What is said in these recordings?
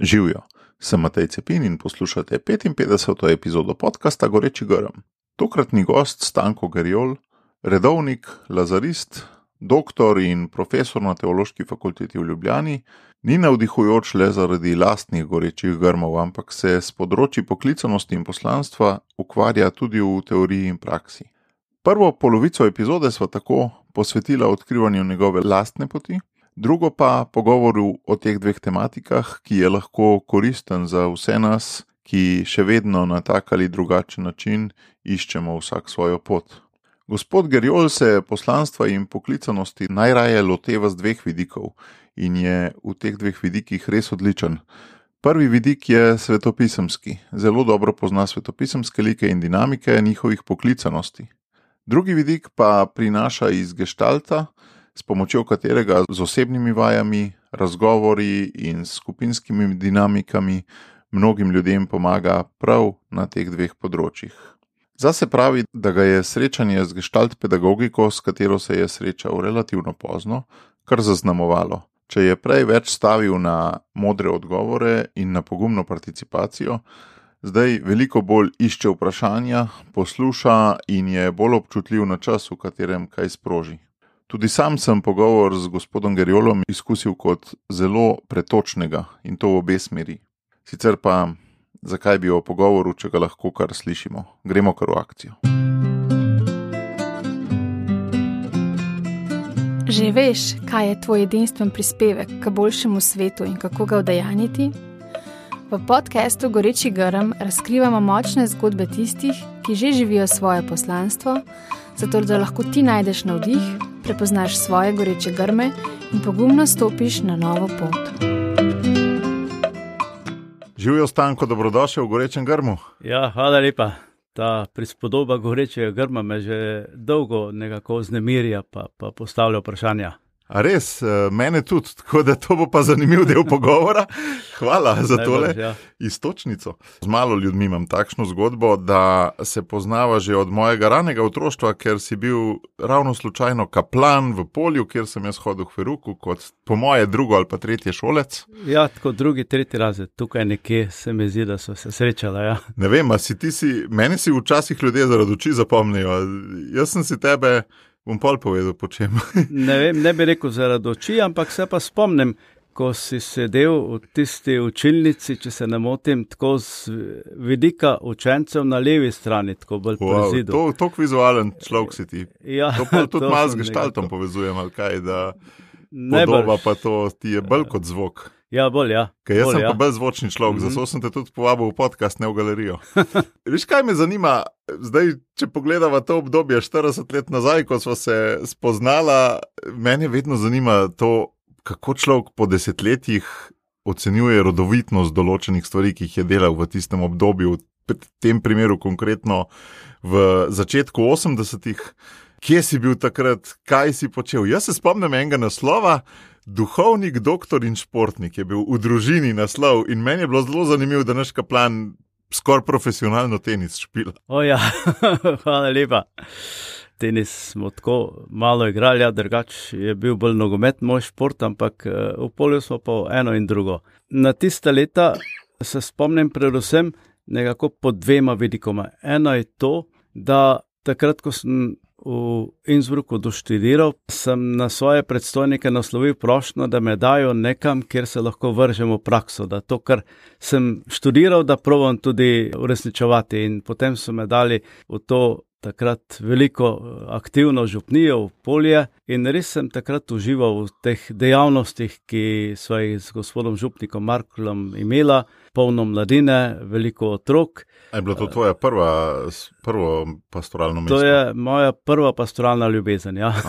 Živijo, sem Matej Cepin in poslušate 55. epizodo podcasta Goreči Grm. Tokratni gost Stanko Gerjol, redovnik, lazarist, doktor in profesor na Teološki fakulteti v Ljubljani, ni navdihujoč le zaradi lastnih gorečih grmov, ampak se s področji poklicanosti in poslanstva ukvarja tudi v teoriji in praksi. Prvo polovico epizode sva tako posvetila odkrivanju njegove lastne poti, drugo pa pogovoru o teh dveh tematikah, ki je lahko koristen za vse nas, ki še vedno na tak ali drugačen način iščemo vsak svojo pot. Gospod Gerjol se poslanstva in poklicanosti najraje loteva z dveh vidikov in je v teh dveh vidikih res odličen. Prvi vidik je svetopisemski, zelo dobro pozna svetopisemske like in dinamike njihovih poklicanosti. Drugi vidik pa prinaša iz gestalta, s pomočjo katerega z osebnimi vajami, razgovori in skupinskimi dinamikami mnogim ljudem pomaga prav na teh dveh področjih. Zase pravi, da ga je srečanje z gestalt pedagogiko, s katero se je srečal relativno pozno, kar zaznamovalo. Če je prej več stavil na modre odgovore in na pogumno participacijo, zdaj veliko bolj išče vprašanja, posluša in je bolj občutljiv na čas, v katerem kaj sproži. Tudi sam sem pogovor z gospodom Gerjolom izkusil kot zelo pretočnega in to v obe smeri. Sicer pa, zakaj bi o pogovoru, če ga lahko kar slišimo? Gremo kar v akcijo. Že veš, kaj je tvoj edinstven prispevek k boljšemu svetu in kako ga udejaniti? V podkastu Goreči grm razkrivamo močne zgodbe tistih, ki že živijo svoje poslanstvo, zato da lahko ti najdeš navdih, prepoznaš svoje goreče grme in pogumno stopiš na novo pot. Živijo stanko, dobrodošli v gorečem grmu. Ja, hvala lepa. Ta prispodoba gorečega grma me že dolgo nekako znemirja, pa, pa postavlja vprašanja. A res, eh, mene tudi, tako da to bo pa zanimiv del pogovora. Hvala za tole ja. istočnico. Z malo ljudmi imam takšno zgodbo, da se poznava že od mojega ranega otroštva, ker si bil ravno slučajno kaplan v polju, kjer sem jaz hodil v Feruku, kot po moje drugo ali pa tretje šolec. Ja, tako drugi, tretji razred, tukaj nekje se mi zdi, da so se srečala. Ja. Ne vem, a si ti si, meni si včasih ljudje zaradi oči zapomnijo. Jaz sem si tebe, bom pol povedal, po čem. Ne, vem, ne bi rekel zaradi oči, ampak se pa spomnim, ko si sedel v tisti učilnici, če se ne motim, tako z vidika učencev na levi strani, tako bolj Wow, prezidu. to, to vizualen človek si ti. ja, To pa tudi malo z gestaltom povezujem, ali kaj, da Najbrž. podoba pa to ti je bolj kot zvok. Ja, bolj ja. Ker jaz bolj, sem ja. pa bolj zvočni človek, Mhm. zato sem te tudi povabil v podcast, ne v galerijo. Veš, kaj me zanima, zdaj, če pogledamo to obdobje 40 let nazaj, ko smo se spoznala, mene vedno zanima to, kako človek po desetletjih ocenjuje rodovitnost določenih stvari, ki jih je delal v tistem obdobju, v tem primeru konkretno v začetku 80-ih. Kje si bil takrat, kaj si počel? Jaz se spomnim enega naslova, Duhovnik, doktor in športnik je bil v družini naslov in meni je bilo zelo zanimivo, da naš kaplan skoraj profesionalno tenis špila. O ja, hvala lepa. Tenis smo tako malo igrali, ja, drugač je bil bolj nogomet moj šport, ampak eh, v polju smo pa eno in drugo. Na tiste leta se spomnim predvsem nekako po dvema vidikoma. Eno je to, da takrat, ko sem v Innsbrucku doštudiral, sem na svoje predstojnike naslovil prošnjo, da me dajo nekam, kjer se lahko vržem v prakso, da to, kar sem študiral, da provam tudi uresničevati. In potem so me dali v to takrat veliko aktivno župnijo v polje in res sem takrat užival v teh dejavnostih, ki sva jih z gospodom župnikom Markolom imela, polno mladine, veliko otrok. A je bila to tvoja prva, prvo pastoralno mesto? To je moja prva pastoralna ljubezen, ja.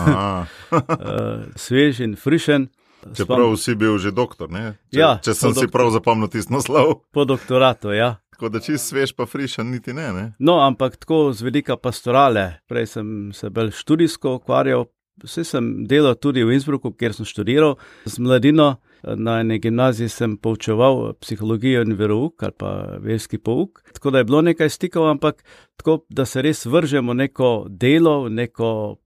Eh, svež in frišen. čeprav si bil že doktor, ne? Če, Ja, če sem si doktor- prav zapomnil tisti naslov. Po doktoratu, ja. Tako da čist svež pa frišen, niti ne. ne? No, ampak tako z vidika pastorale. Prej sem se bolj študijsko ukvarjal, vse sem delal tudi v Innsbrucku, kjer sem študiral z mladino. Na eni gimnaziji sem poučeval psihologijo in verouk ali pa verski pouk. Tako da je bilo nekaj stikov, ampak tako, da se res vržemo neko delo, neko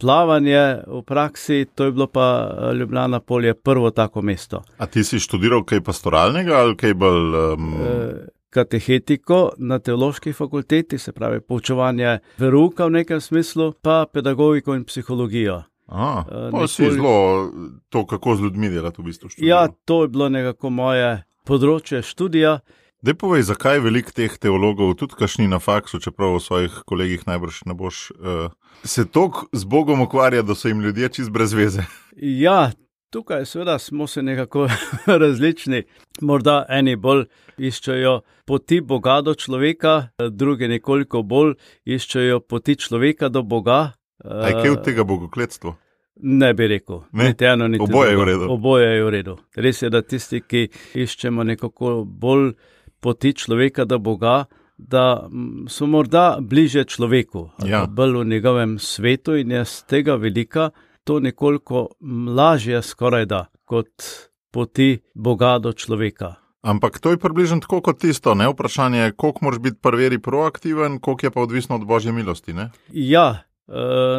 plavanje v praksi, to je bilo pa Ljubljana polje prvo tako mesto. A ti si študiral kaj pastoralnega ali kaj bolj? Um... E, katehetiko na teološki fakulteti, se pravi poučevanje veruka v nekem smislu, pa pedagogiko in psihologijo. A, uh, nekoli... si zelo to, kako z ljudmi delati v bistvu. Študiral. Ja, to je bilo nekako moje področje študija. Dej povej, zakaj je veliko teh teologov, tudi kašni na faksu, čeprav v svojih kolegih najbrž ne boš, uh, se toliko z Bogom ukvarja, da so jim ljudje čist brez veze. Ja, tukaj seveda smo se nekako različni. Morda eni bolj iščejo poti Boga do človeka, drugi nekoliko bolj iščejo poti človeka do Boga. Uh, kaj od tega bogokletstva? Ne bi rekel, ne? niti eno, niti oboje drugo. je v redu. Oboje je v redu. Res je, da tisti, ki iščemo nekako bolj poti človeka do Boga, da so morda bliže človeku, Ja. bolj v njegovem svetu in je z tega vidika to nekoliko lažje, skoraj da, kot poti Boga do človeka. Ampak to je približno tako kot tisto, ne vprašanje je, koliko moraš biti prvi proaktiven, koliko je pa odvisno od božje milosti. Ne? Ja,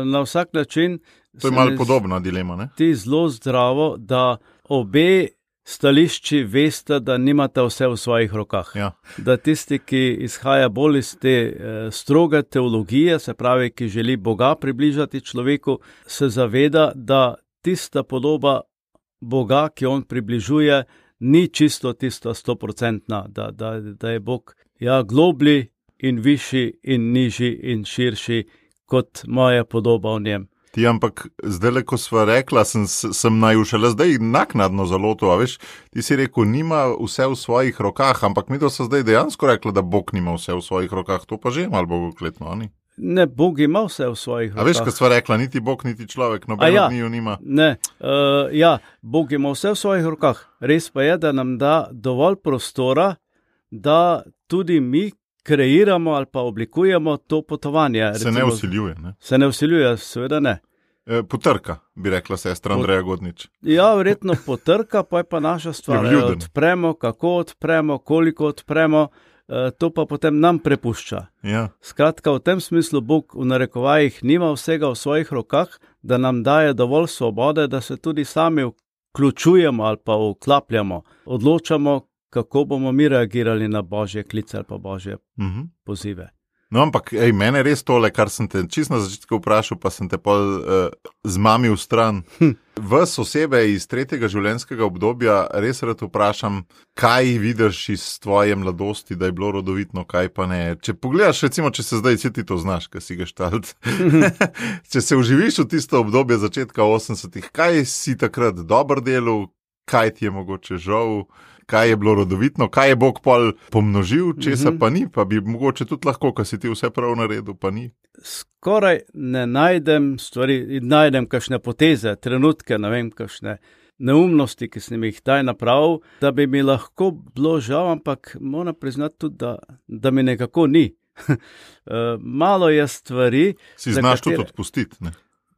na vsak način. To je malo podobna dilema. Ne? Ti zelo zdravo, da obe stališči veste, da nimate vse v svojih rokah. Ja. Da tisti, ki izhaja bolj iz te eh, stroge teologije, se pravi, ki želi Boga približati človeku, se zaveda, da tista podoba Boga, ki on približuje, ni čisto tista stoprocentna, da, da, da je Bog ja, globlji in višji in nižji in širši kot moja podoba v njem. Ti, ampak zdaj, ko smo rekla, sem, sem naj šele zdaj naknadno zaloto. a Veš, ti si rekel, nima vse v svojih rokah, ampak mi to so zdaj dejansko rekli, da Bog nima vse v svojih rokah. To pa že malo bogokletno, ali? Ne, Bog ima vse v svojih A veš, rokah. ko smo rekla, niti Bog, niti človek, noben ja. od njiju nima. Ne, uh, ja, Bog ima vse v svojih rokah. Res pa je, da nam da dovolj prostora, da tudi mi kreiramo ali pa oblikujemo to potovanje. Se ne usiljuje. Ne? Se ne usiljuje, seveda ne. E, potrka, bi rekla sestra Pot- Andreja Godnič. Ja, verjetno potrka, pa je pa naša stvar. Je. Odpremo, kako odpremo, koliko odpremo, eh, to pa potem nam prepušča. Ja. Skratka, v tem smislu Bog v narekovajih nima vsega v svojih rokah, da nam daje dovolj svobode, da se tudi sami vključujemo ali pa vklapljamo, odločamo, kako bomo mi reagirali na božje klice ali pa božje Mhm. pozive. No, ampak ej, mene res tole, kar sem te čisto na začetku vprašal, pa sem te pa uh, zmamil stran. Hm. Vas osebe iz tretjega življenjskega obdobja res rad vprašam, kaj vidiš iz tvoje mladosti, da je bilo rodovitno, kaj pa ne. Če pogledaš, recimo, če se zdaj ti to znaš, kaj si ga štalt. če se uživiš v tisto obdobje začetka 80-ih, kaj si takrat dober delal, kaj ti je mogoče žal. Kaj je bilo rodovitno, kaj je Bog pol pomnožil, česa Mhm. pa ni, pa bi mogoče tudi lahko, ker si ti vse prav naredil, pa ni. Skoraj ne najdem stvari, najdem kakšne poteze, trenutke, ne vem, kakšne neumnosti, ki sem jih taj napravil, da bi mi lahko bilo žal, ampak moram priznati tudi, da, da mi nekako ni. Eh, Malo je stvari, Si znaš katere- tudi odpustiti. Ne?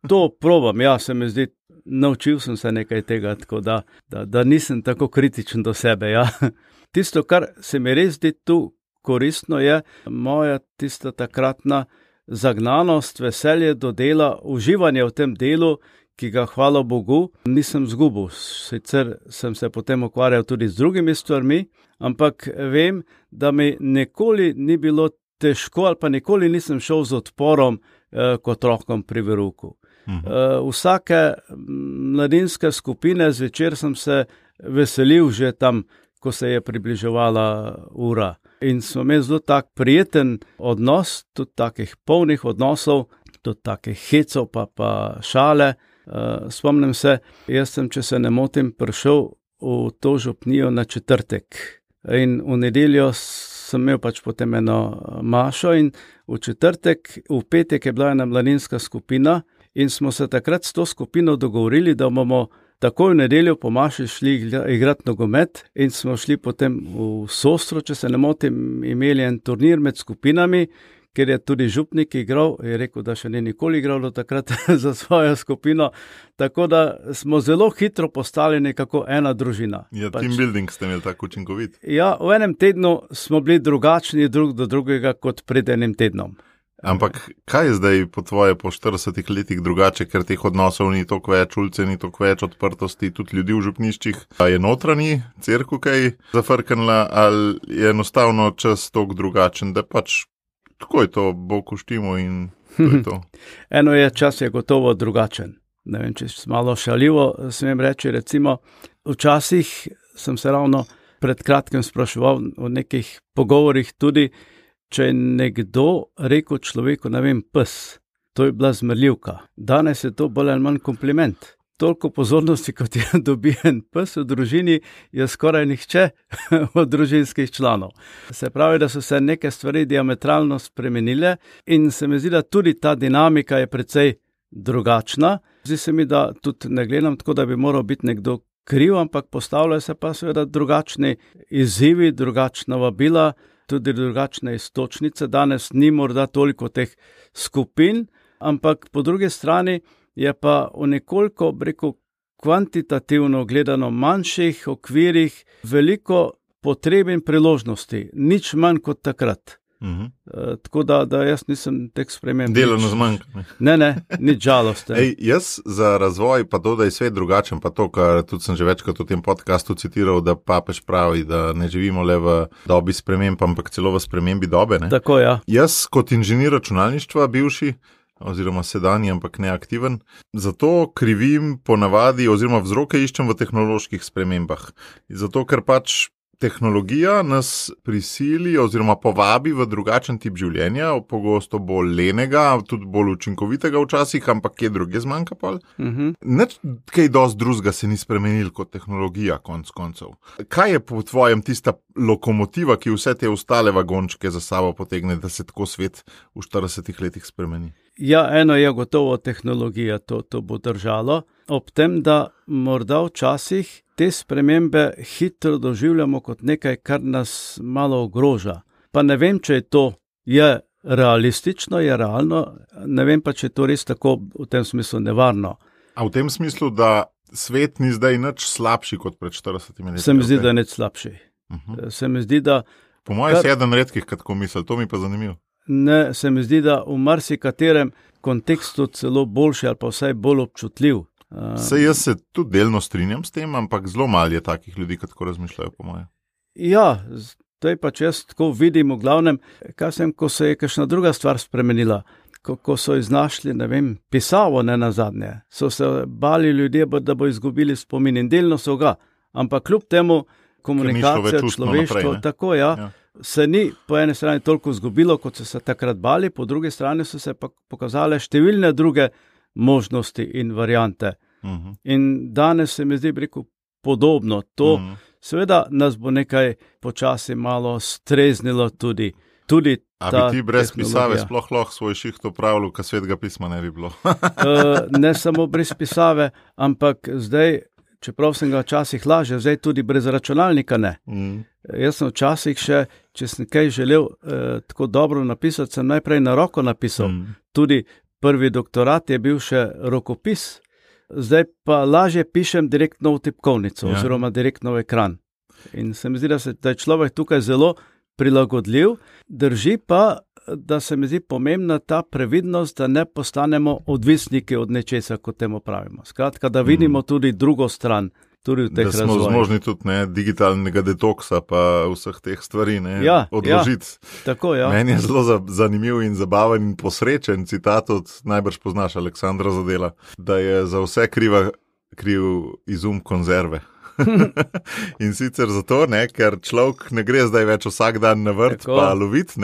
to probam, ja, se mi zdi, naučil sem se nekaj tega, tako da, da, da nisem tako kritičen do sebe. Ja. Tisto, kar se mi res zdi tu koristno, je moja tista takratna zagnanost, veselje do dela, uživanje v tem delu, ki ga, hvala Bogu, nisem zgubil. Sicer sem se potem ukvarjal tudi z drugimi stvarmi, ampak vem, da mi nikoli ni bilo težko, ali pa nikoli nisem šel z odporom eh, kot otrokom pri veruku. Uh, vsake mladinske skupine zvečer sem se veselil že tam, ko se je približevala ura. In smo imeli zelo tak prijeten odnos, tudi takih polnih odnosov, tudi takih hecov, pa, pa šale. Uh, spomnim se, jaz sem, če se ne motim, prišel v to župnijo na četrtek. In v nedeljo sem imel pač potem eno eh, mašo, in v četrtek, v petek je bila ena mladinska skupina, in smo se takrat s to skupino dogovorili, da bomo takoj v nedeljo po maši šli igra- igrati nogomet, in smo šli potem v Sostro, če se ne motim, imeli en turnir med skupinami. Ker je tudi župnik igral, je rekel, da še ni nikoli igral do takrat za svojo skupino. Tako da smo zelo hitro postali nekako ena družina. Ja, Pač- team building ste imeli tako učinkovit. Ja, v enem tednu smo bili drugačni drug do drugega kot pred enim tednom. Ampak kaj je zdaj po tvoje po 40 letih drugače, ker teh odnosov ni toliko več, ulice ni toliko več, odprtosti tudi ljudi v župniščih. A je notranji crkva kaj zafrknila ali je enostavno čas tok drugačen, da pač tako je to, bo koštimo in to je to. Eno je čas, je gotovo drugačen. Ne vem, če se malo šalivo smem reči. Recimo, včasih sem se ravno pred kratkim spraševal o nekih pogovorih tudi, če je nekdo rekel človeku, ne vem, pes. To je bila zmrljivka. Danes je to bolj ali manj kompliment. Toliko pozornosti, kot je dobijen pes v družini, je skoraj nihče od družinskih članov. Se pravi, da so se neke stvari diametralno spremenile, in se mi zdi, da tudi ta dinamika je precej drugačna. Zdi se mi, da tudi ne gledam tako, da bi moral biti nekdo kriv, ampak postavljajo se pa seveda drugačni izzivi, drugačna vabila, tudi drugačne istočnice. Danes ni morda toliko teh skupin, ampak po drugi strani je pa v nekoliko, rekel, kvantitativno gledano manjših okvirih veliko potreb in priložnosti, nič manj kot takrat. Uh -huh. e, tako da, da jaz nisem teh sprememb. Delovno zmanjka. Ne, ne, ni žalost. Ej, jaz za razvoj, pa to, da je svet drugačen, pa to, kar tudi sem že večkrat v tem podkastu citiral, da papež pravi, da ne živimo le v dobi sprememb, ampak celo v spremembi dobe. Ne? Tako, ja. Jaz, kot inženir računalništva, bivši, oziroma sedanji, ampak neaktiven. Zato krivim ponavadi, oziroma vzroke iščem v tehnoloških spremembah. Zato, ker pač tehnologija nas prisili oziroma povabi v drugačen tip življenja, pogosto bolj lenega, tudi bolj učinkovitega včasih, ampak kje druge zmanjka pa. Uh -huh. Neč kaj dosti drugega se ni spremenil kot tehnologija, konc koncev. Kaj je po tvojem tista lokomotiva, ki vse te ostale vagončke za sabo potegne, da se tako svet v 40 letih spremeni? Ja, eno je gotovo tehnologija, to, to bo držalo. Ob tem, da morda včasih te spremembe hitro doživljamo kot nekaj, kar nas malo ogroža. Pa ne vem, če je to je realistično, je realno, ne vem pa, če je to res tako v tem smislu nevarno. A v tem smislu, da svet ni zdaj nič slabši kot pred 40 leti? Se mi zdi, da je nič slabši. Uh -huh. Se mi zdi, da. Po mojem, kar... je eden redkih, kako misli, to mi pa zanimivo. Ne, se mi zdi, da v marsikaterem kontekstu celo boljši ali pa vsaj bolj občutljiv. Se jaz se tudi delno strinjam s tem, ampak zelo malo je takih ljudi, ki tako razmišljajo, po mojem. Ja, zdaj pa če jaz tako vidim, v glavnem, kaj sem, ko se je kakšna druga stvar spremenila. Ko, ko so iznašli, ne vem, pisavo ne na zadnje, so se bali ljudje, da bo izgubili spomin in delno so ga, ampak kljub temu komunikacija človeštvo, tako ja, ja se ni po eni strani toliko izgubilo, kot so se takrat bali, po drugi strani so se pa pokazale številne druge možnosti in variante. Uh mhm. -huh. In danes se mi zdi, rekel, podobno. To, uh mhm. -huh. seveda, nas bo nekaj počasi malo streznilo tudi. tudi Ali ti brez pisave sploh lahko svoj šiht upravljal, kar svetega pisma ne bi bilo? uh, ne samo brez pisave, ampak zdaj čeprav sem ga včasih lažje, zdaj tudi brez računalnika ne. Mm. Jaz sem včasih še, če sem kaj želel eh, tako dobro napisati, sem najprej na roko napisal. Mm. Tudi prvi doktorat je bil še rokopis, zdaj pa lažje pišem direktno v tipkovnico ja. oziroma direktno v ekran. In se mi zdi, da, se, da je človek tukaj zelo prilagodljiv, drži pa, da se mi zdi pomembna ta previdnost, da ne postanemo odvisniki od nečesa, kot temu pravimo. Skratka, da vidimo mm. tudi drugo stran. Tudi da smo razvoj. zmožni tudi ne, digitalnega detoksa, pa vseh teh stvari ne, ja, odložiti. Ja, tako, ja. Meni je zelo za, zanimiv in zabaven in posrečen citat od najbrž poznaš Aleksandra Zadela, da je za vse kriva, kriv izum konzerve. in sicer zato, ne, ker človek ne gre zdaj več vsak dan na vrt, tako. pa loviti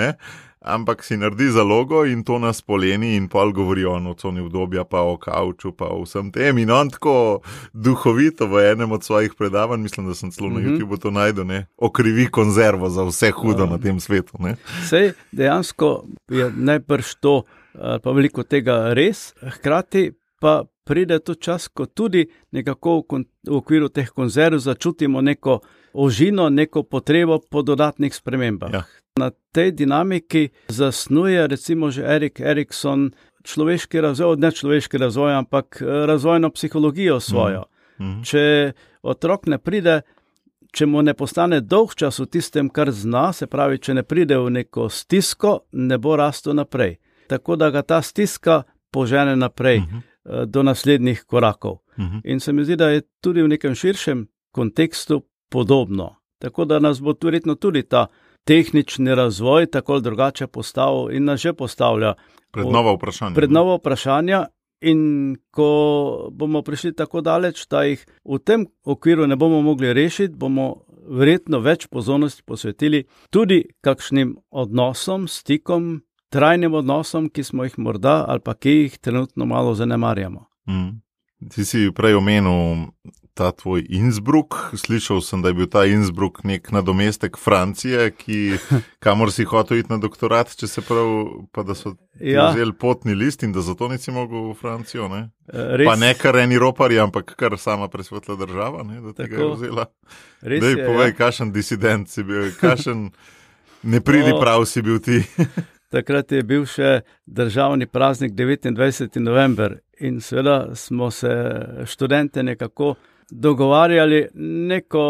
ampak si naredi zalogo in to nas poleni, in pol govorijo o noconi obdobju, pa o kauču, pa o vsem tem. In on tako duhovito v enem od svojih predavanj, mislim, da sem celo na mm -hmm. YouTubu to najdel, ne, okrivi konzervo za vse hudo um. na tem svetu. Sej dejansko je najbrž to, pa veliko tega res, hkrati pa. Pride to čas, ko tudi nekako v, v okviru teh konzerv začutimo neko ožino, neko potrebo po dodatnih spremembah. Ja. Na tej dinamiki zasnuje recimo že Erik Erikson človeški razvoj, ne človeški razvoj, ampak eh, razvojno psihologijo svojo. Mm -hmm. Če otrok ne pride, če mu ne postane dolg čas v tistem, kar zna, se pravi, če ne pride v neko stisko, ne bo rastel naprej. tako da ga ta stiska požene naprej uh Mhm. -huh. do naslednjih korakov. Mhm. In se mi zdi, da je tudi v nekem širšem kontekstu podobno. Tako da nas bo verjetno tudi ta tehnični razvoj tako ali drugače postavil in nas že postavlja Pred nova vprašanja. pred nova vprašanja. In ko bomo prišli tako daleč, da jih v tem okviru ne bomo mogli rešiti, bomo verjetno več pozornosti posvetili tudi kakšnim odnosom, stikom, trajnim odnosom, ki smo jih morda ali pa ki jih trenutno malo zanemarjamo. Mm. Ti si prej omenil ta tvoj Innsbruck. Slišal sem, da je bil ta Innsbruck nek nadomestek Francije, ki, kamor si hotel iti na doktorat, če se prav, pa da so ja. Ja, vzeli potni list in da zato nisi mogel v Francijo. Ne? res, Pa ne kar eni ropari, ampak kar sama presvetla država, ne, da tega je Tako. vzela. res Dej, je, povej, ja. kakšen disident si bil, kakšen ne pridi O. prav si bil ti. Takrat je bil še državni praznik 29. november in seveda smo se študente nekako dogovarjali, neko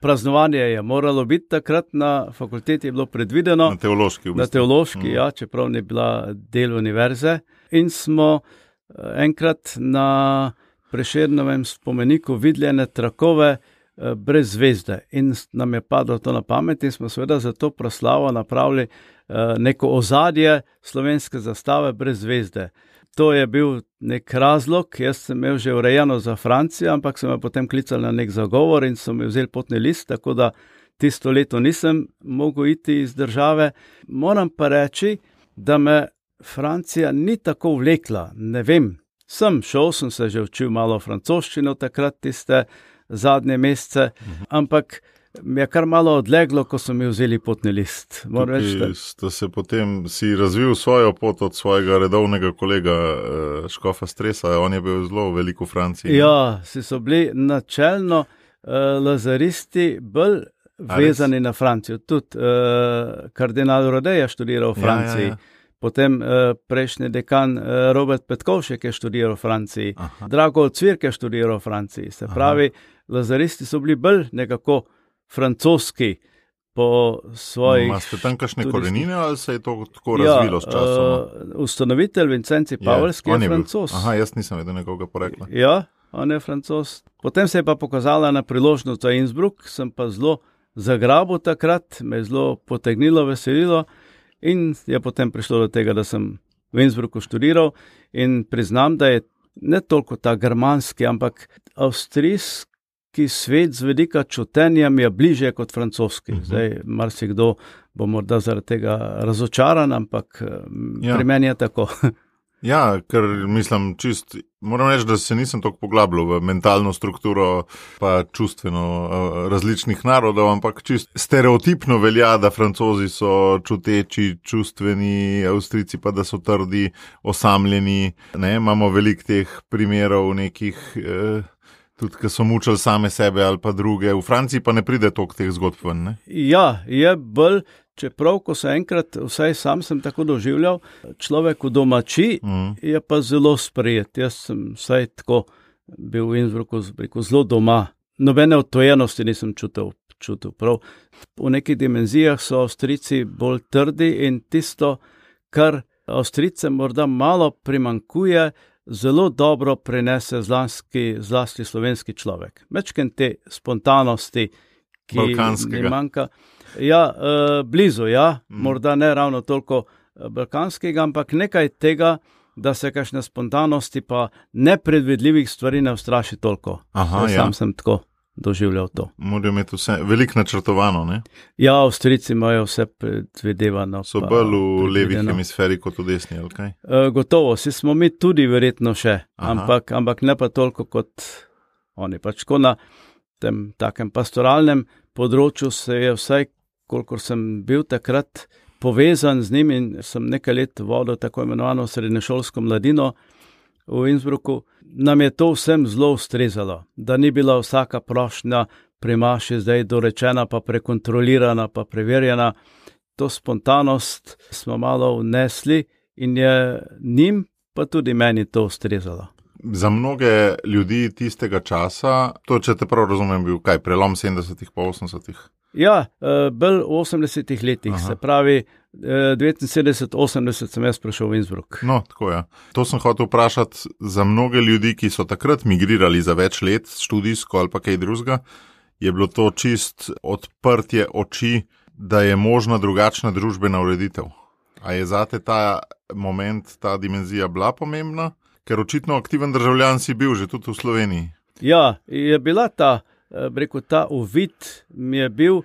praznovanje je moralo biti takrat na fakulteti, je bilo predvideno. Na teološki v Na bistvu. teološki, Mm. ja, čeprav ni bila del univerze. In smo eh, enkrat na preširnovem spomeniku videli ene trakove eh, brez zvezde. In nam je padlo to na pamet, in smo seveda za to proslavo napravili eh, neko ozadje slovenske zastave brez zvezde. To je bil nek razlog, jaz sem imel že urejeno za Francijo, ampak so me potem klicali na nek zagovor in so mi vzeli potni list, tako da tisto leto nisem mogel iti iz države. Moram pa reči, da me Francija ni tako vlekla. Ne vem, sem šel, sem se že učil malo francoščino takrat, tiste zadnje mesece, ampak mi je kar malo odleglo, ko so mi vzeli potni list. Reči, da sta se potem si razvil svojo pot od svojega redovnega kolega uh, Škofa Stresa. On je bil zelo velik v Franciji. Ja, si so bili načelno uh, lazaristi bolj vezani na Francijo. Tudi uh, kardinal Rodej je študiral v Franciji. Ja, ja, ja. Potem uh, prejšnji dekan uh, Robert Petkovšek je študiral v Franciji, Aha. Drago Cvirk je študiral v Franciji. Se Aha. pravi, lazaristi so bili bolj nekako francoski po svojih. Imate tam kakšne študijskih- korenine ali se je to tako razvilo s časom? uh, ustanovitelj Vincenci Pavelski je, je bil- francos. Aha, jaz nisem vedel nekoga porekla. Ja, on je francos. Potem se je pa pokazala na priložnost za Innsbruck, sem pa zelo zagrabil takrat, me je zelo potegnilo, veselilo in je potem prišlo do tega, da sem v Innsbrucku študiral in priznam, da je ne toliko ta germanski, ampak avstrijski svet z vedika čutenja je bliže kot francoski. Mhm. Zdaj, marsikdo bo morda zaradi tega razočaran, ampak eh, Ja. pri meni je tako. Ja, ker mislim, čist, moram reči, da se nisem tako poglabljal v mentalno strukturo, pa čustveno eh, različnih narodov, ampak čist stereotipno velja, da francozi so čuteči, čustveni, avstrici pa da so trdi, osamljeni. Ne, imamo veliko teh primerov nekih. Eh, Tudi, ki so mučili same sebe ali pa druge, v Franciji pa ne pride toliko teh zgodb ven. Ne? Ja, je bolj, čeprav, ko se enkrat, vsaj sam sem tako doživljal, človek v domači Mm. je pa zelo sprejet. Jaz sem vsaj tako bil v Innsbrucku rekel, zelo doma. Nobene odtojenosti nisem čutil. čutil. Prav, v nekih dimenzijah so Avstrijci bolj trdi in tisto, kar Avstrijcem morda malo primankuje, zelo dobro prenese zlasti, zlasti slovenski človek. Mečken te spontanosti, ki mi manjka. Ja, uh, blizu, ja, Mm. morda ne ravno toliko eh, balkanskega, ampak nekaj tega, da se kakšne spontanosti pa nepredvidljivih stvari ne ustraši toliko. Aha, Jaz ja. Sam sem tako doživljal to. Morajo imeti vse veliko načrtovano, ne? Ja, Avstrijci imajo vse predvidevano. so bolj v levi hemisferi kot v desni. ali kaj? E, gotovo, si smo mi tudi verjetno še, Aha. ampak, ampak ne pa toliko kot oni. Pač tako na tem takem pastoralnem področju se je vsaj, kolikor sem bil takrat povezan z njim in sem nekaj let vodil tako imenovano srednješolsko mladino v Innsbrucku, nam je to vsem zelo ustrezalo, da ni bila vsaka prošnja pri maši zdaj dorečena, pa prekontrolirana, pa preverjena. To spontanost smo malo vnesli in je njim, pa tudi meni to ustrezalo. Za mnoge ljudi tistega časa, to če te prav razumem, bil kaj prelom 70-ih, pa 80-ih. Ja, eh, bolj v 80-ih letih, Aha. Aha. se pravi, 79, 80 sem jaz prišel v Innsbruck. No, tako je. To sem hotel vprašati za mnoge ljudi, ki so takrat migrirali za več let, študijsko ali pa kaj drugega. Je bilo to čist odprtje oči, da je možna drugačna družbena ureditev. A je zate ta moment, ta dimenzija bila pomembna? Ker očitno aktiven državljan si bil že tudi v Sloveniji. Ja, je bila ta, rekel, ta uvid mi je bil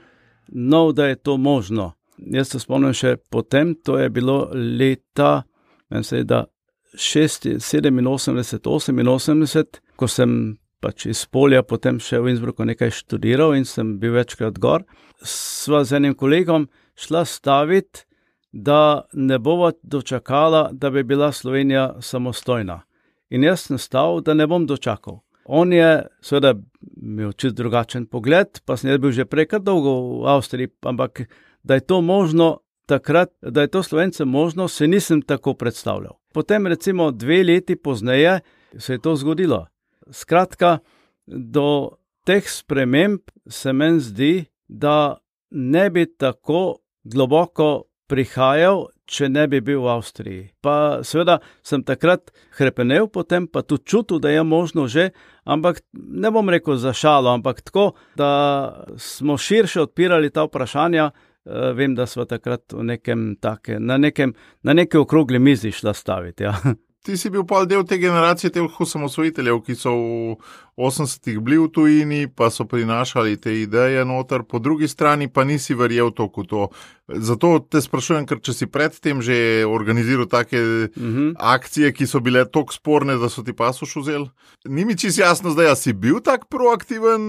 nov, da je to možno. Jaz se spomnim še potem, to je bilo leta, ne vem, da 87, 88, ko sem pač iz polja potem še v Innsbrucku nekaj študiral in sem bil večkrat gor. Sva z enim kolegom šla staviti, da ne bova dočakala, da bi bila Slovenija samostojna. In jaz sem stal, da ne bom dočakal. On je, seveda, imel čist drugačen pogled, pa sem bil že prej kar dolgo v Avstriji, ampak da je to možno takrat, da je to slovencem možno, se nisem tako predstavljal. Potem, recimo, dve leti pozneje se je to zgodilo. Skratka, do teh sprememb se meni zdi, da ne bi tako globoko prihajal, če ne bi bil v Avstriji. Pa seveda sem takrat krepenel, potem pa tudi čutil, da je možno že, ampak ne bom rekel za šalo, ampak tako, da smo širše odpirali ta vprašanja. Uh, vem, da smo takrat nekem take, na, nekem, na neki okrogli mizi šla staviti. Ja. Ti si bil pol del te generacije, teh osamosvojiteljev, ki so v 80-ih bili v tujini, pa so prinašali te ideje noter, po drugi strani pa nisi verjel toliko v to. Zato te sprašujem, ker če si predtem že organiziral take uh Mhm. -huh. akcije, ki so bile tako sporne, da so ti pasuš vzel. Ni mi čist jasno, zdaj, si bil tak proaktiven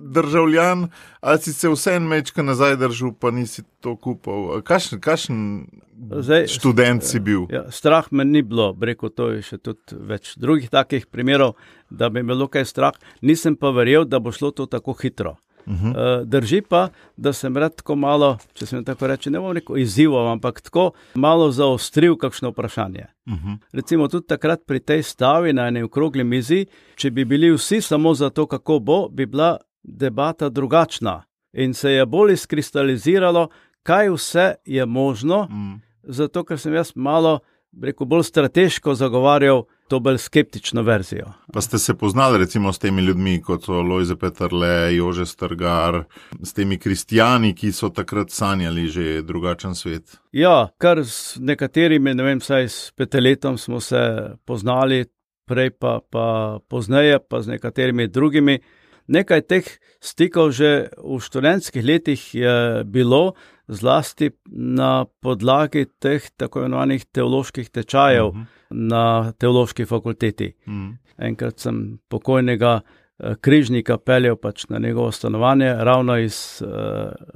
državljan, ali si se vsem mečka nazaj držal, pa nisi to kupil. Kakšen, kakšen Zdaj, študent si bil? Ja, strah me ni bilo, rekel to je še tudi več drugih takih primerov, da bi me bilo kaj strah, nisem pa verjel, da bo šlo to tako hitro. Uh Mhm. -huh. Drži pa, da sem rad tako malo, če se mi tako reče, ne bom rekel izzival, ampak tako malo zaostril kakšno vprašanje. Uh -huh. Recimo tudi takrat pri tej stavi na eni okrogli mizi, če bi bili vsi samo za to, kako bo, bi bila debata drugačna in se je bolj izkristaliziralo, kaj vse je možno, Mm. zato ker sem jaz malo, rekel, bolj strateško zagovarjal to bolj skeptično verzijo. Pa ste se poznali recimo s temi ljudmi, kot so Lojze Petrle, Jože Strgar, s temi kristijani, ki so takrat sanjali že drugačen svet. Ja, kar s nekaterimi, ne vem, saj s peteletom smo se poznali, prej pa, pa pozneje, pa z nekaterimi drugimi. Nekaj teh stikov že v študentskih letih je bilo, zlasti na podlagi teh tako imenovanih teoloških tečajev uh Mhm. -huh. na teološki fakulteti. Mm. Enkrat sem pokojnega eh, križnika peljal pač na njegovo stanovanje, ravno iz uh,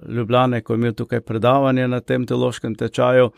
Ljubljane, ko je imel tukaj predavanje na tem teološkem tečaju,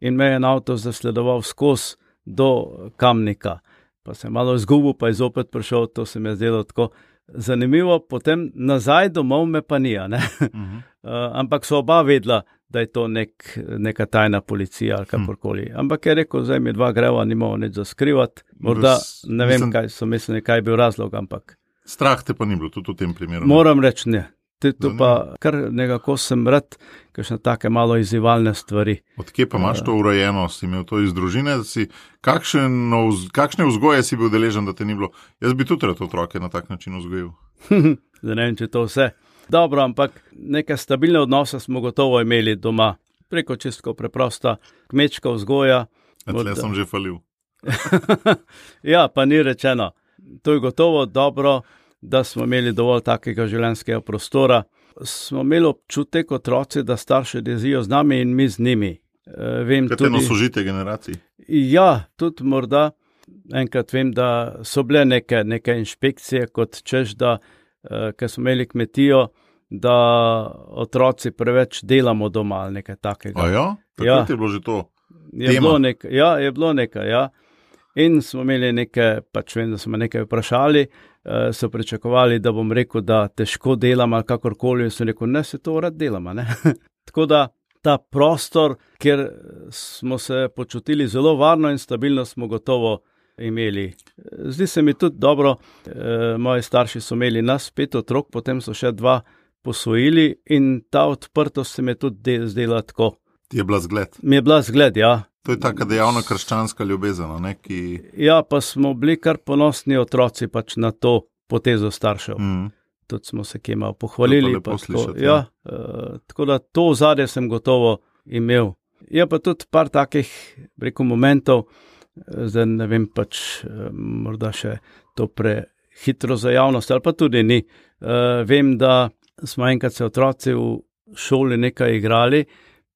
in me je en avto zasledoval skozi do Kamnika. Pa sem malo izgubil, pa je zopet prišel, to se mi je zdelo tako zanimivo, potem nazaj domov me pa ni. Uh, Mhm. ampak so oba vedela, da je to nek, neka tajna policija ali kakorkoli. Ampak je rekel, zdaj mi dva greva, nimamo nič za skrivati. Morda ne vem, mislim- kaj so mislili, kaj je bil razlog, ampak Strah te pa ni bilo tudi v tem primeru. moram reči ne. Te ne. pa kar nekako sem rad, kakšne take malo izzivalne stvari. Odkje pa imaš to urejeno, si imel to iz družine? Si, kakšen, kakšne vzgoje si bil deležen, da te ni bilo? Jaz bi tudi rad otroke na tak način vzgojil. Zdaj ne vem, če to vse. Dobro, ampak neke stabilne odnose smo gotovo imeli doma, preko čistko preprosta kmečka vzgoja. Tle Morda. sem že falil. ja, pa ni rečeno. To je gotovo dobro, da smo imeli dovolj takega življenjskega prostora. Smo imeli občutek otroci, da starši jezijo z nami in mi z njimi. E, vem Kaj tudi, sožite generacij? ja, tudi morda. Enkrat vem, da so bile neke, neke inšpekcije, kot češ, da eh, ker smo imeli kmetijo, da otroci preveč delamo doma ali nekaj takega. A ja, takrat Ja. je bilo že to. Je tema. bilo, nek, ja, je bilo nekaj. Ja. In smo imeli nekaj, pač vem, da smo nekaj vprašali, uh, so pričakovali, da bom rekel, da težko delam ali kakorkoli. In sem rekel, ne, se to rad delamo. ne." Tako da ta prostor, kjer smo se počutili zelo varno in stabilno, smo gotovo imeli. Zdi se mi tudi dobro, eh, moji starši so imeli nas pet otrok, potem so še dva posvojili in ta odprtost se mi je tudi de- zdela tako Ti je bila zgled. Mi je bila zgled, ja. To je taka dejavna krščanska ljubezen. Ne, ki... Ja, pa smo bili kar ponosni otroci pač na to potezo staršev. mm. Tudi smo se kje malo pohvalili. Pa pa tako, slišati, ja, ja. uh, tako da to zadje sem gotovo imel. Je pa tudi par takih, rekel, momentov, eh, zdaj ne vem, pač eh, morda še to prehitro za javnost, ali pa tudi ni. Uh, vem, da smo enkrat se otroci v šoli nekaj igrali,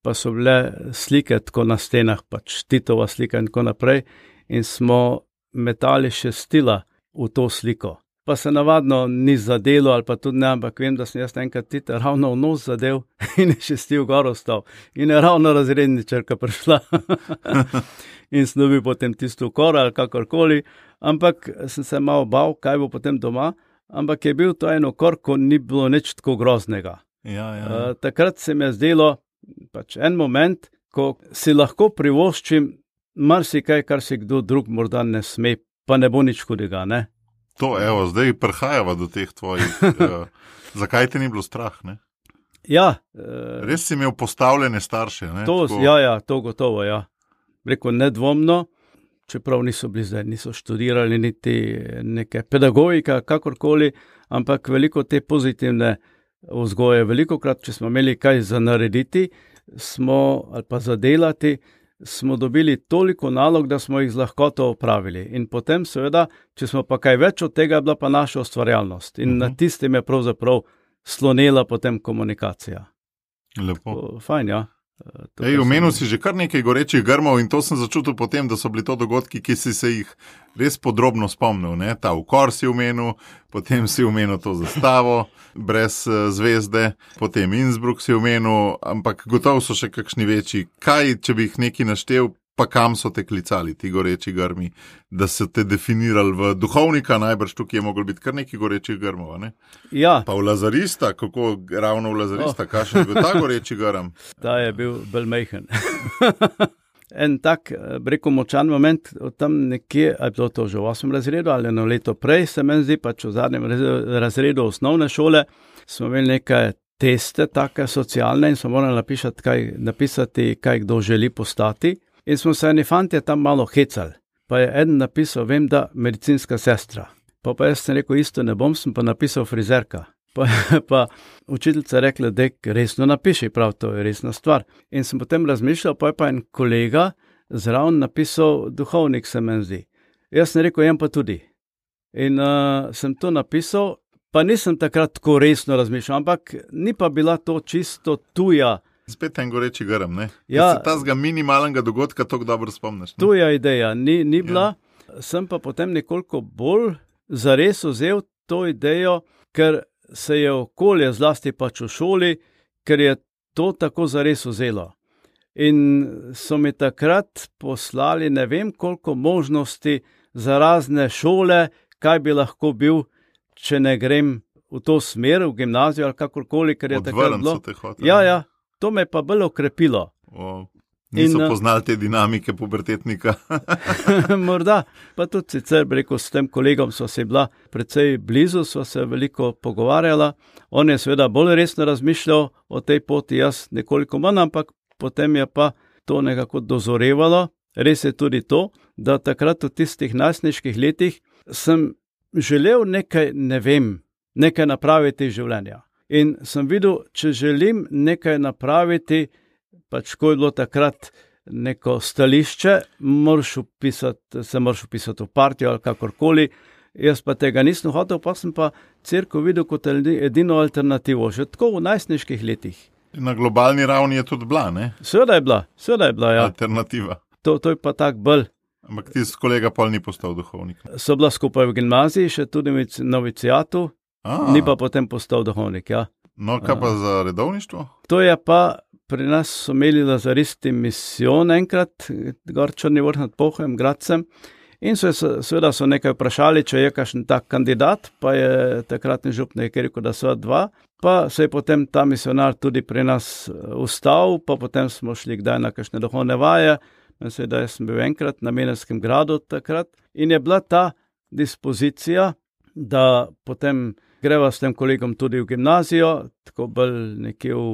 pa so bile slike tako na stenah, pač Titova slika in tako naprej, in smo metali še stila v to sliko. Pa se navadno ni zadelo, ali pa tudi ne, ampak vem, da sem jaz enkrat tita ravno v nos zadev in je še stil gor ostal. In je ravno razredničarka prišla in sem dobil potem tisto kor ali kakorkoli, ampak sem se malo bal, kaj bo potem doma, ampak je bil to eno kor, ko ni bilo nič tako groznega. ja, ja. Uh, takrat se mi je zdelo pač en moment, ko si lahko privoščim marsikaj, kar si kdo drug morda ne sme, pa ne bo nič hudega. Ne? To, evo, zdaj prihajava do teh tvojih. uh, zakaj te ni bilo strah? Ne? Ja, uh, Res si imel postavljene starše. Ne? to, Tako- ja, ja, to gotovo. Ja. Reko nedvomno, čeprav niso bili zdaj, niso študirali niti neke pedagogike, kakorkoli, ampak veliko te pozitivne vzgoje, veliko krat, če smo imeli kaj za narediti, smo ali pa za delati. Smo dobili toliko nalog, da smo jih z lahkoto opravili. In potem, seveda, če smo pa kaj več od tega, je bila pa naša ustvarjalnost. In uh -huh. na Mhm. tistem je pravzaprav slonela potem komunikacija. Lepo. To, fajn, ja. Eh, Ej, omenil si že kar nekaj gorečih grmov in to sem začutil potem, da so bili to dogodki, ki si se jih res podrobno spomnil. Ne? Ta ukor si omenil, potem si omenil to zastavo brez uh, zvezde, potem Innsbruck si omenil, ampak gotovo so še kakšni večji. Kaj, če bi jih neki naštel, pa kam so te klicali, ti goreči grmi, da so te definirali v duhovnika, najbrž tukaj je moglo biti kar nekaj gorečih grmov. a Ne? Ja, Pa v Lazarista, kako ravno v Lazarista, oh. kakšen je bil ta goreči grm. ta je bil bolj mehen. en tak, eh, reko, močan moment, tam nekje, ali je bilo to že v 8. razredu ali eno leto prej, se meni zdi, pač v zadnjem raz- razredu osnovne šole, smo imeli nekaj teste, take socialne in smo morali napisati, kaj, napisati, kaj kdo želi postati. In smo se eni fanti tam malo hecali. Pa je en napisal, vem, da medicinska sestra. Pa, pa jaz sem rekel, isto ne bom, sem pa napisal frizerka. Pa, pa učiteljica rekla, da resno napiši, prav to je resna stvar. In sem potem razmišljal, pa je pa en kolega zraven napisal, duhovnik se meni zdi. Jaz sem rekel, jem pa tudi. In uh, sem to napisal, pa nisem takrat tako resno razmišljal, ampak ni pa bila to čisto tuja, Spet en goreči grm. Ne? Ja. Ja. Ta zga minimalnega dogodka tako dobro spomniš. ne? tuja ideja, ni, ni bila. Ja. Sem pa potem nekoliko bolj zares vzel to idejo, ker se je okolje, zlasti pač v šoli, ker je to tako zares vzelo. In so mi takrat poslali ne vem koliko možnosti za razne šole, kaj bi lahko bil, če ne grem v to smer, v gimnazijo ali kakorkoli, ker je takrat Odvrniti so bilo. Ja, ja, to me je pa bolj okrepilo. O, niso In, eh, poznali te dinamike pubertetnika. Morda, pa tudi sicer, rekel, s tem kolegom so se bila precej blizu, so se veliko pogovarjala. On je seveda bolj resno razmišljal o tej poti, jaz nekoliko manj, ampak potem je pa to nekako dozorevalo. Res je tudi to, da takrat v tistih najstniških letih sem želel nekaj, ne vem, nekaj napraviti iz življenja. In sem videl, če želim nekaj napraviti, pač ko je bilo takrat neko stališče, moraš upisati, se moraš upisati v partijo ali kakorkoli. Jaz pa tega nisem hotel, pa sem pa crkvo videl kot edi- edino alternativo, že tako v najstniških letih. Na globalni ravni je tudi bila, ne? Seveda je bila, seveda je bila, ja. alternativa. to, to je pa tak bolj. Ampak ti s kolega pol ni postal duhovnik. So bila skupaj v gimnaziji, še tudi v vic- novicijatu, A, ni pa potem postal duhovnik. Ja. No, kaj pa za redovništvo? To je pa pri nas so imeli lazaristi misijon enkrat, gor črni vrh nad Pohojem, Gradcem. In so, se- seveda so nekaj vprašali, če je kakšen tak kandidat, pa je takratni župnik rekel, da so dva. Pa se je potem ta misionar tudi pri nas eh, ustal, pa potem smo šli kdaj na kakšne duhovne vaje. Mislim, da sem bil enkrat na Menenskem gradu takrat in je bila ta dispozicija, da potem greva s tem kolegom tudi v gimnazijo, tako bolj nekje v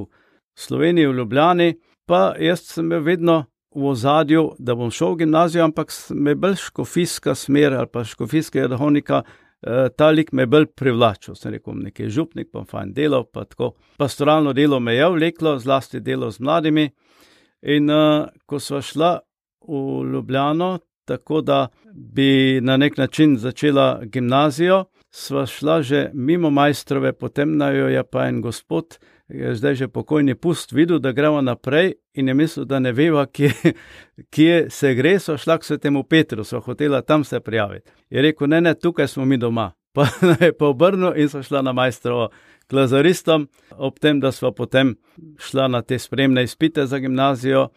Sloveniji, v Ljubljani, pa jaz sem imel vedno v ozadju, da bom šel v gimnazijo, ampak me bolj škofijska smer ali pa škofijska duhovnika, eh, ta lik me bolj privlačil. Sem rekel, nekaj župnik, pa fajn delo, pa tako. Pastoralno delo me je vleklo, zlasti delo z mladimi. In uh, ko sva šla v Ljubljano, tako da bi na nek način začela gimnazijo, sva šla že mimo majstrove, potem na jo je pa en gospod, zdaj že pokojni pust, videl, da gremo naprej in je mislil, da ne veva, kje, kje se gre, so šla k svetemu Petru, so hotela tam se prijaviti. Je rekel, ne, ne, tukaj smo mi doma. Pa je pa obrnil in so šla na majstrovo k lazaristom, ob tem, da smo potem šla na te spremne izpite za gimnazijo,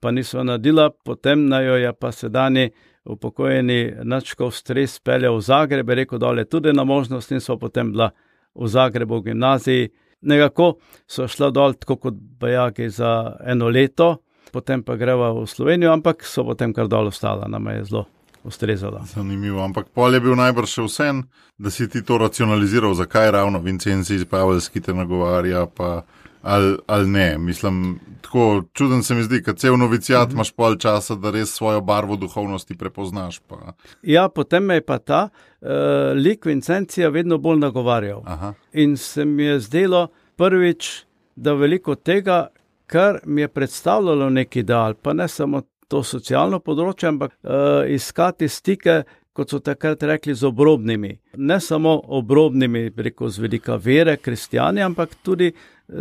pa nismo nadila, potem na jo je pa sedajni upokojeni načkov stres peljal v Zagreb, rekel, da je tudi na možnost in so potem bila v Zagrebu v gimnaziji. Nekako so šla dol tako kot bajagi za eno leto, potem pa greva v Slovenijo, ampak so potem kar dol ostala, nam je zelo ustrezala. Zanimivo, ampak pol je bil najbrž še vsem, da si ti to racionaliziral, zakaj ravno Vincenzi iz Pavelski te nagovarja. Pa ali, ali ne. Mislim, tako čuden se mi zdi, da cel novicijat mm -hmm. imaš pol časa, da res svojo barvo duhovnosti prepoznaš. Pa. Ja, potem me je pa ta uh, lik Vincencija vedno bolj nagovarjal. Aha. In se mi je zdelo prvič, da veliko tega, kar mi je predstavljalo neki dal, pa ne samo to socialno področje, ampak uh, iskati stike. Kot so takrat rekli, z obrobnimi, ne samo obrobnimi, preko zvedika vere, kristijani, ampak tudi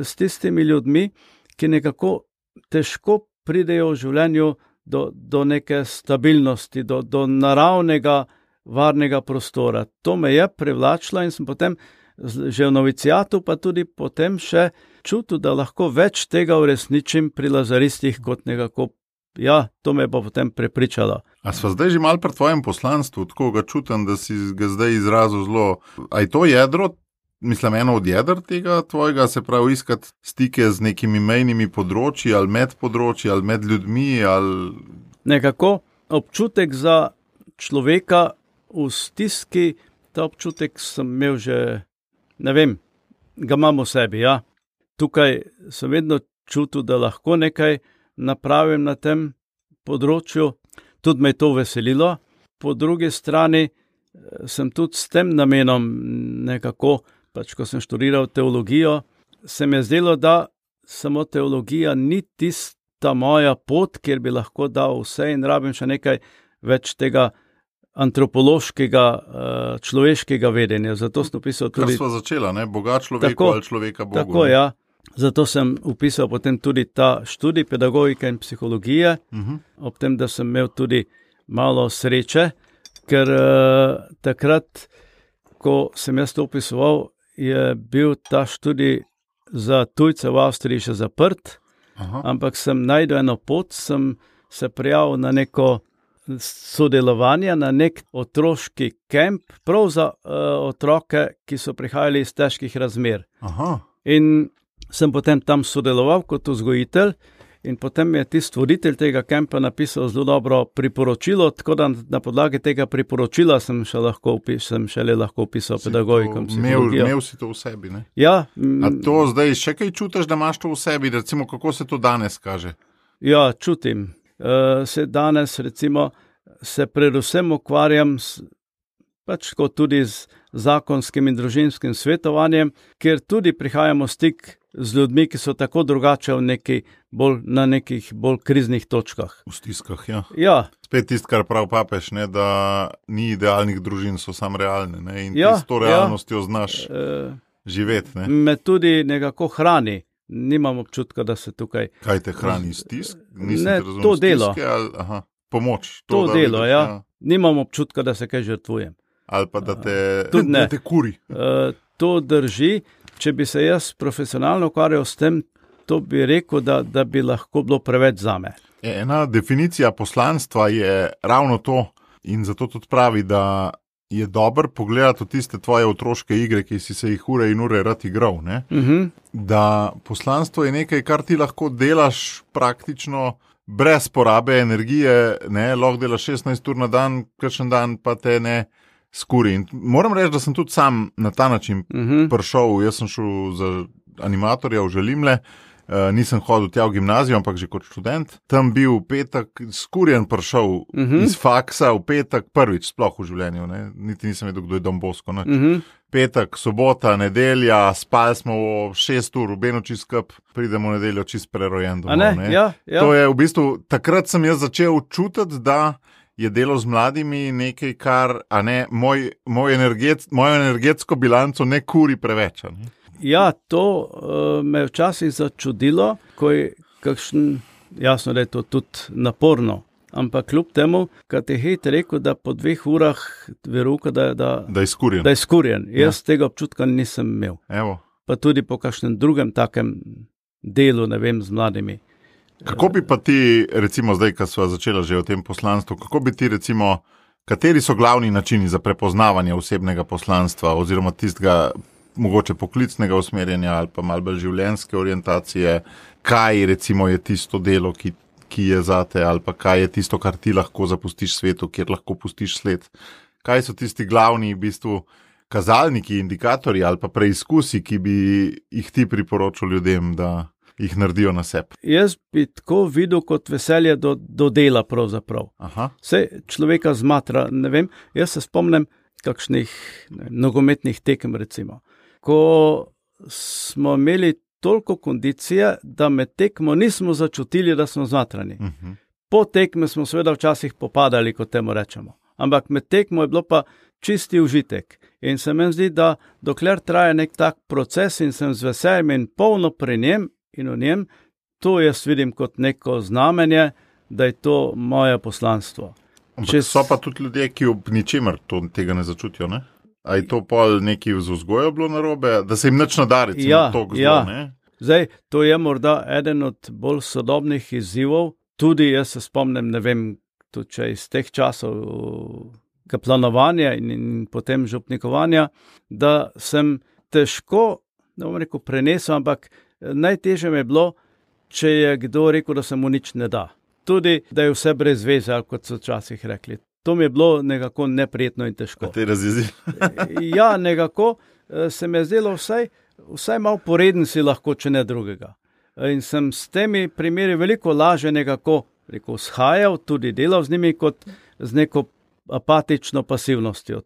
s tistimi ljudmi, ki nekako težko pridejo v življenju do, do neke stabilnosti, do, do naravnega, varnega prostora. To me je privlačilo in sem potem, že v novicijatu, pa tudi potem še čutil, da lahko več tega uresničim pri lazaristih kot nekako. Ja, to me bo potem prepričalo. A smo zdaj že malo pri tvojem poslanstvu, tako ga čutim, da si ga zdaj izrazil zelo. Aj to jedro mislim, eno od jedr tega tvojega, se pravi, iskati stike z nekimi mejnimi področji ali med področji ali med ljudmi. Ali... Nekako občutek za človeka v stiski, ta občutek sem imel že, ne vem, ga imam v sebi. Ja. Tukaj sem vedno čutil, da lahko nekaj napravim na tem področju, tudi me je to veselilo. Po drugi strani eh, sem tudi s tem namenom nekako pač, ko sem študiral teologijo, se mi je zdelo, da samo teologija ni tista moja pot, kjer bi lahko dal vse in rabim še nekaj več tega antropološkega, uh, človeškega vedenja. Zato sem upisal tudi. Kar smo začeli, ne boga človeka tako, ali človeka Boga. Tako, ja. Zato sem upisal potem tudi ta študij pedagogike in psihologije, uh mhm. -huh. ob tem, da sem imel tudi malo sreče, ker uh, takrat, ko sem jaz to opisoval, je bil ta študij za tujce v Avstriji še zaprt, Aha. ampak sem najdel eno pot, sem se prijavil na neko sodelovanje, na nek otroški kamp, prav za uh, otroke, ki so prihajali iz težkih razmer. Aha. In sem potem tam sodeloval kot vzgojitelj. In potem je tisti voditelj tega kampa napisal zelo dobro priporočilo, tako da na podlagi tega priporočila sem še lahko, sem šele lahko opisal pedagogiko. Imel si to v sebi. Ne? Ja. A to zdaj še kaj čutiš, da imaš to v sebi, recimo, kako se to danes kaže? Ja, čutim. Uh, se danes, recimo, se predvsem ukvarjam s, pač tudi z zakonskim in družinskim svetovanjem, ker tudi prihajamo v stik z ljudmi, ki so tako drugače neki bolj, na nekih bolj kriznih točkah. V stiskah, ja. ja. Spet tisto, kar prav papež, ne, da ni idealnih družin, so samo realne ne, in ja, s to ja. realnostjo ja. znaš e, živeti. Ne. Me tudi nekako hrani. Nimam občutka, da se tukaj. Kaj te hrani, stisk? Ne, razumel, to delo. Stiske, ali, aha, pomoč. To, to delo, vidiš, ja. ja. Nimam občutka, da se kaj žrtvujem. Ali pa da te, da te kuri. Uh, to drži če bi se jaz profesionalno ukvarjal s tem, to bi rekel, da, da bi lahko bilo preveč za me. Ena definicija poslanstva je ravno to, in zato tudi pravi, da je dobro pogledati tiste tvoje otroške igre, ki si se jih ure in ure rad igral. Uh mhm. -huh. Da poslanstvo je nekaj, kar ti lahko delaš praktično. Brez porabe energije, ne, lahko delaš 16 ur na dan, kakšen dan pa te ne, skuri. In moram reči, da sem tudi sam na ta način uh mhm. -huh. prišel. Jaz sem šel za animatorja v Želimle uh, nisem hodil tja v gimnazijo, ampak že kot študent. Tam bil v petek, skurjen prišel uh Mhm. -huh. iz faksa v petek, prvič sploh v življenju, ne? niti nisem vedel, kdo je Dom Bosko. Uh Uh -huh. Petek, sobota, nedelja, spali smo v 6 ur, v Benoči skup, pridemo v nedeljo čist prerojen. Domov, ne? Ja, ja. To je v bistvu takrat sem jaz začel čutiti, da je delo z mladimi nekaj, kar ne, moj, moj energet, mojo energetsko bilanco ne kuri preveč. Ne? Ja, to uh, me je včasih začudilo, ko je kakšen, jasno, da je to tudi naporno. Ampak kljub temu, kar je hit rekel, da po dveh urah veruka, da, da, Da je skurjen. da je skurjen. Jaz ja. tega občutka nisem imel. Evo. Pa tudi po kakšnem drugem takem delu, ne vem, z mladimi. Kako bi pa ti, recimo, zdaj, ko smo začeli že o tem poslanstvu, kako bi ti, recimo, kateri so glavni načini za prepoznavanje osebnega poslanstva, oziroma tistega, mogoče poklicnega usmerjanja ali pa malce življenjske orientacije, kaj recimo je tisto delo, ki, ki je zate, ali pa kaj je tisto, kar ti lahko zapustiš svetu, kjer lahko pustiš sled. Kaj so tisti glavni, v bistvu, kazalniki, indikatorji ali pa preizkusi, ki bi jih ti priporočil ljudem, da jih naredijo na sebi. Jaz bi tako videl kot veselje do, do dela. Pravzaprav. Aha. Vse človeka zmatra. Vem, jaz se spomnim kakšnih vem, nogometnih tekem. Recimo, ko smo imeli toliko kondicije, da med tekmo nismo začutili, da smo zmatrani. Uh -huh. Po tekmi smo seveda včasih popadali, kot temu rečemo. Ampak med tekmo je bilo pa čisti užitek. In se mi zdi, da dokler traja nek tak proces in sem z veseljem in polno pri njem in v njem, to jaz vidim kot neko znamenje, da je to moje poslanstvo. Ampak Če so pa tudi ljudje, ki ob ničemer to, tega ne začutijo. Ne? A je to pol neki z vzgojo bilo narobe, da se jim nič nadari, Ja, to zelo, ja. ne? Zdaj, to je morda eden od bolj sodobnih izzivov. Tudi jaz se spomnim, ne vem, tudi če iz teh časov kaplanovanja in, in potem župnikovanja, da sem težko, ne bom rekel, prenesel, ampak najtežje mi je bilo, če je kdo rekel, da se mu nič ne da. Tudi, da je vse brez veze, kot so včasih rekli. To mi je bilo nekako neprijetno in težko. Te razjezi. ja, nekako eh, se mi je zdelo, vsaj, vsaj malo poreden si lahko, če ne drugega. In sem s temi primeri veliko lažje nekako rekel, shajal, tudi delal z njimi, kot z neko apatično pasivnostjo.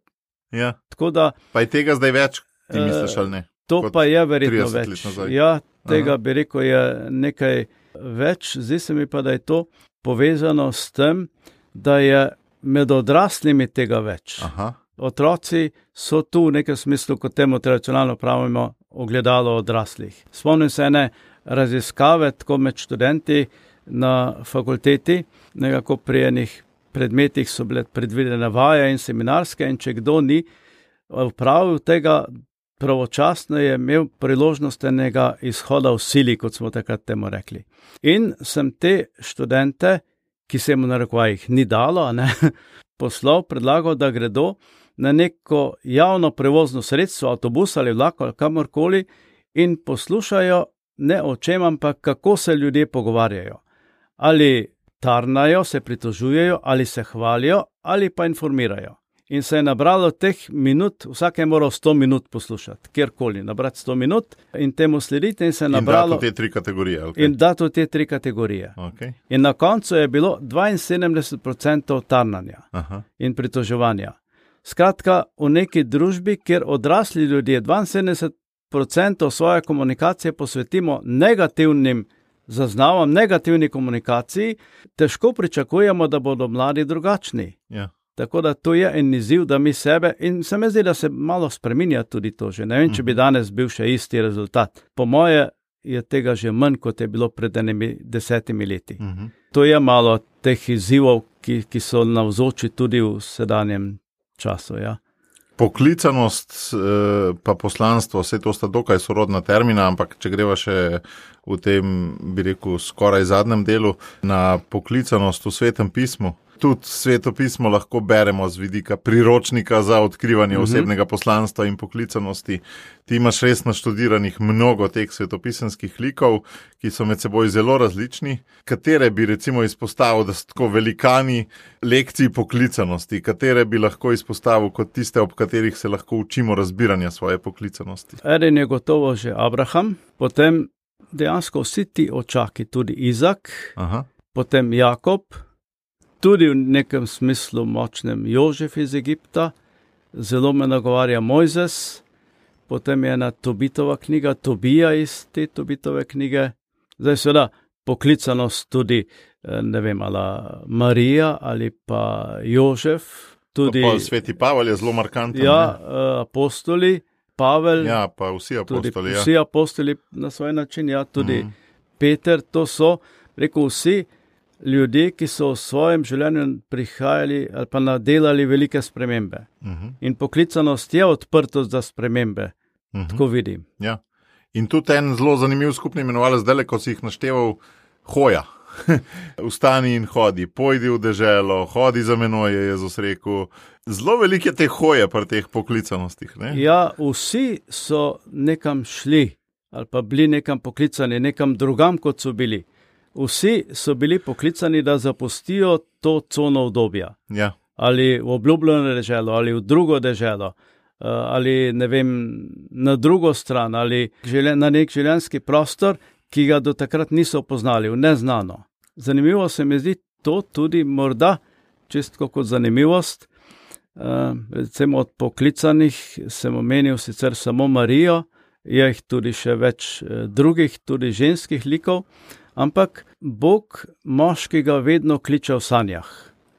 Ja. Tako da Pa je tega zdaj več, ti Eh, misliš ali ne? To pa je verjetno 30 let več. Ja, tega Aha. bi rekel, je nekaj več. Zdi se mi pa, da je to povezano s tem, da je med odraslimi tega več. Aha. Otroci so tu v nekem smislu, kot temu tradicionalno pravimo, ogledalo odraslih. Spomnim se ene raziskave, tako med študenti na fakulteti, nekako pri enih predmetih so bile predvidene vaje in seminarske, in če kdo ni upravil tega pravočasno, je imel priložnost enega izhoda v sili, kot smo takrat temu rekli. In sem te študente, ki se jim v narekovajih ni dalo, ne, poslal, predlagal, da gredo na neko javno prevozno sredstvo, avtobus ali vlak ali kamorkoli in poslušajo ne o čem, ampak kako se ljudje pogovarjajo. Ali tarnajo, se pritožujejo, ali se hvalijo, ali pa informirajo. In se je nabralo teh minut, vsak je moral 100 minut poslušati, kjerkoli, nabrati 100 minut in temu slediti, in se je In da nabralo te tri kategorije. kaj? in dati v te tri kategorije. Okay. In na koncu je bilo 72% tarnanja Aha. in pritoževanja. Skratka, v neki družbi, kjer odrasli ljudje 72% svoje komunikacije posvetimo negativnim zaznavam, negativni komunikaciji, težko pričakujemo, da bodo mladi drugačni. Ja. Tako da to je en izziv, da mi sebe in se mi zdi, da se malo spremenja tudi to. Že. Ne vem, če bi danes bil še isti rezultat. Po moje je tega že manj, kot je bilo pred enimi desetimi leti. Uh -huh. To je malo teh izzivov, ki, ki so navzoči tudi v sedanjem času. Ja. Poklicanost, eh, pa poslanstvo, vse to sta dokaj sorodna termina, ampak če greva še v tem, bi rekel, skoraj zadnjem delu na poklicanost v svetem pismu. Tudi sveto pismo lahko beremo z vidika priročnika za odkrivanje Mhm. osebnega poslanstva in poklicanosti. Ti imaš res naštudiranih mnogo teh svetopisanskih likov, ki so med seboj zelo različni. Katere bi recimo izpostavil, da so tako velikani lekcij poklicanosti, katere bi lahko izpostavil kot tiste, ob katerih se lahko učimo razbiranja svoje poklicanosti? Eden je gotovo že Abraham, potem dejansko vsi ti očaki, tudi Izak, Aha. potem Jakob, tudi v nekem smislu močnem Jožef iz Egipta, zelo me nagovarja Mojzes, potem je ena Tobitova knjiga, Tobija iz te Tobitove knjige, zdaj seveda poklicanost tudi, eh, ne vem, ali Marija ali pa Jožef, tudi Pa Sveti Pavel je zelo markanten. ja, eh, apostoli, Pavel, ne? ja, pa vsi tudi apostoli. Ja. vsi apostoli na svoj način, ja, tudi mm. Peter, to so, rekel vsi ljudje, ki so v svojem življenju prihajali ali pa nadelali velike spremembe. Mhm. In poklicanost je odprtost za spremembe, Mhm. tako vidim. Ja. In tudi en zelo zanimiv skupni imenovalec, zdaj, ko si jih našteval, hoja. Vstani in hodi, pojdi v deželo, hodi za menoj, je Jezus rekel. Zelo velike te hoje pri teh poklicanostih. Ne? Ja, vsi so nekam šli ali pa bili nekam poklicani, nekam drugam, kot so bili. Vsi so bili poklicani, da zapustijo to cono obdobja. Ja. ali v obljubljeno deželo, ali v drugo deželo, eh, ali vem, na drugo stran, ali življen, na nek življenjski prostor, ki ga do takrat niso poznali, v neznano. Zanimivo se mi zdi to tudi, morda, čisto kot zanimivost. eh, Recimo od poklicanih sem omenil sicer samo Marijo, je jih tudi še več eh, drugih, tudi ženskih likov, ampak Bog moškega vedno kliče v sanjah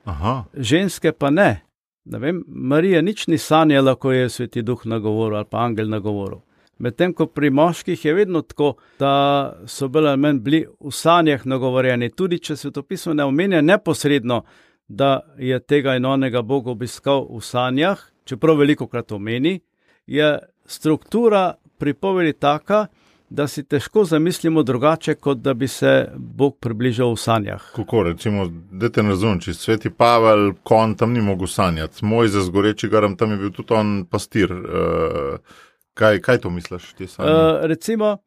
Aha. ženske pa ne. ne vem, Marija nič ni sanjala, ko je sveti duh nagovoril ali pa angel nagovoril. Medtem ko pri moških je vedno tako, da so bolj ali manj bili v sanjah nagovorjeni, tudi če svetopismo ne omenja neposredno, da je tega in onega Bog obiskal v sanjah, čeprav veliko krat omeni, je struktura pripovedi taka, da si težko zamislimo drugače, kot da bi se Bog približal v sanjah. Kako rečemo, da te ne razumem, če sveti Pavel, kon tam ni mogel sanjati, moj za zgoreči garam, tam je bil tudi on pastir. Uh, kaj, kaj to misliš, ti? Uh, Uh, recimo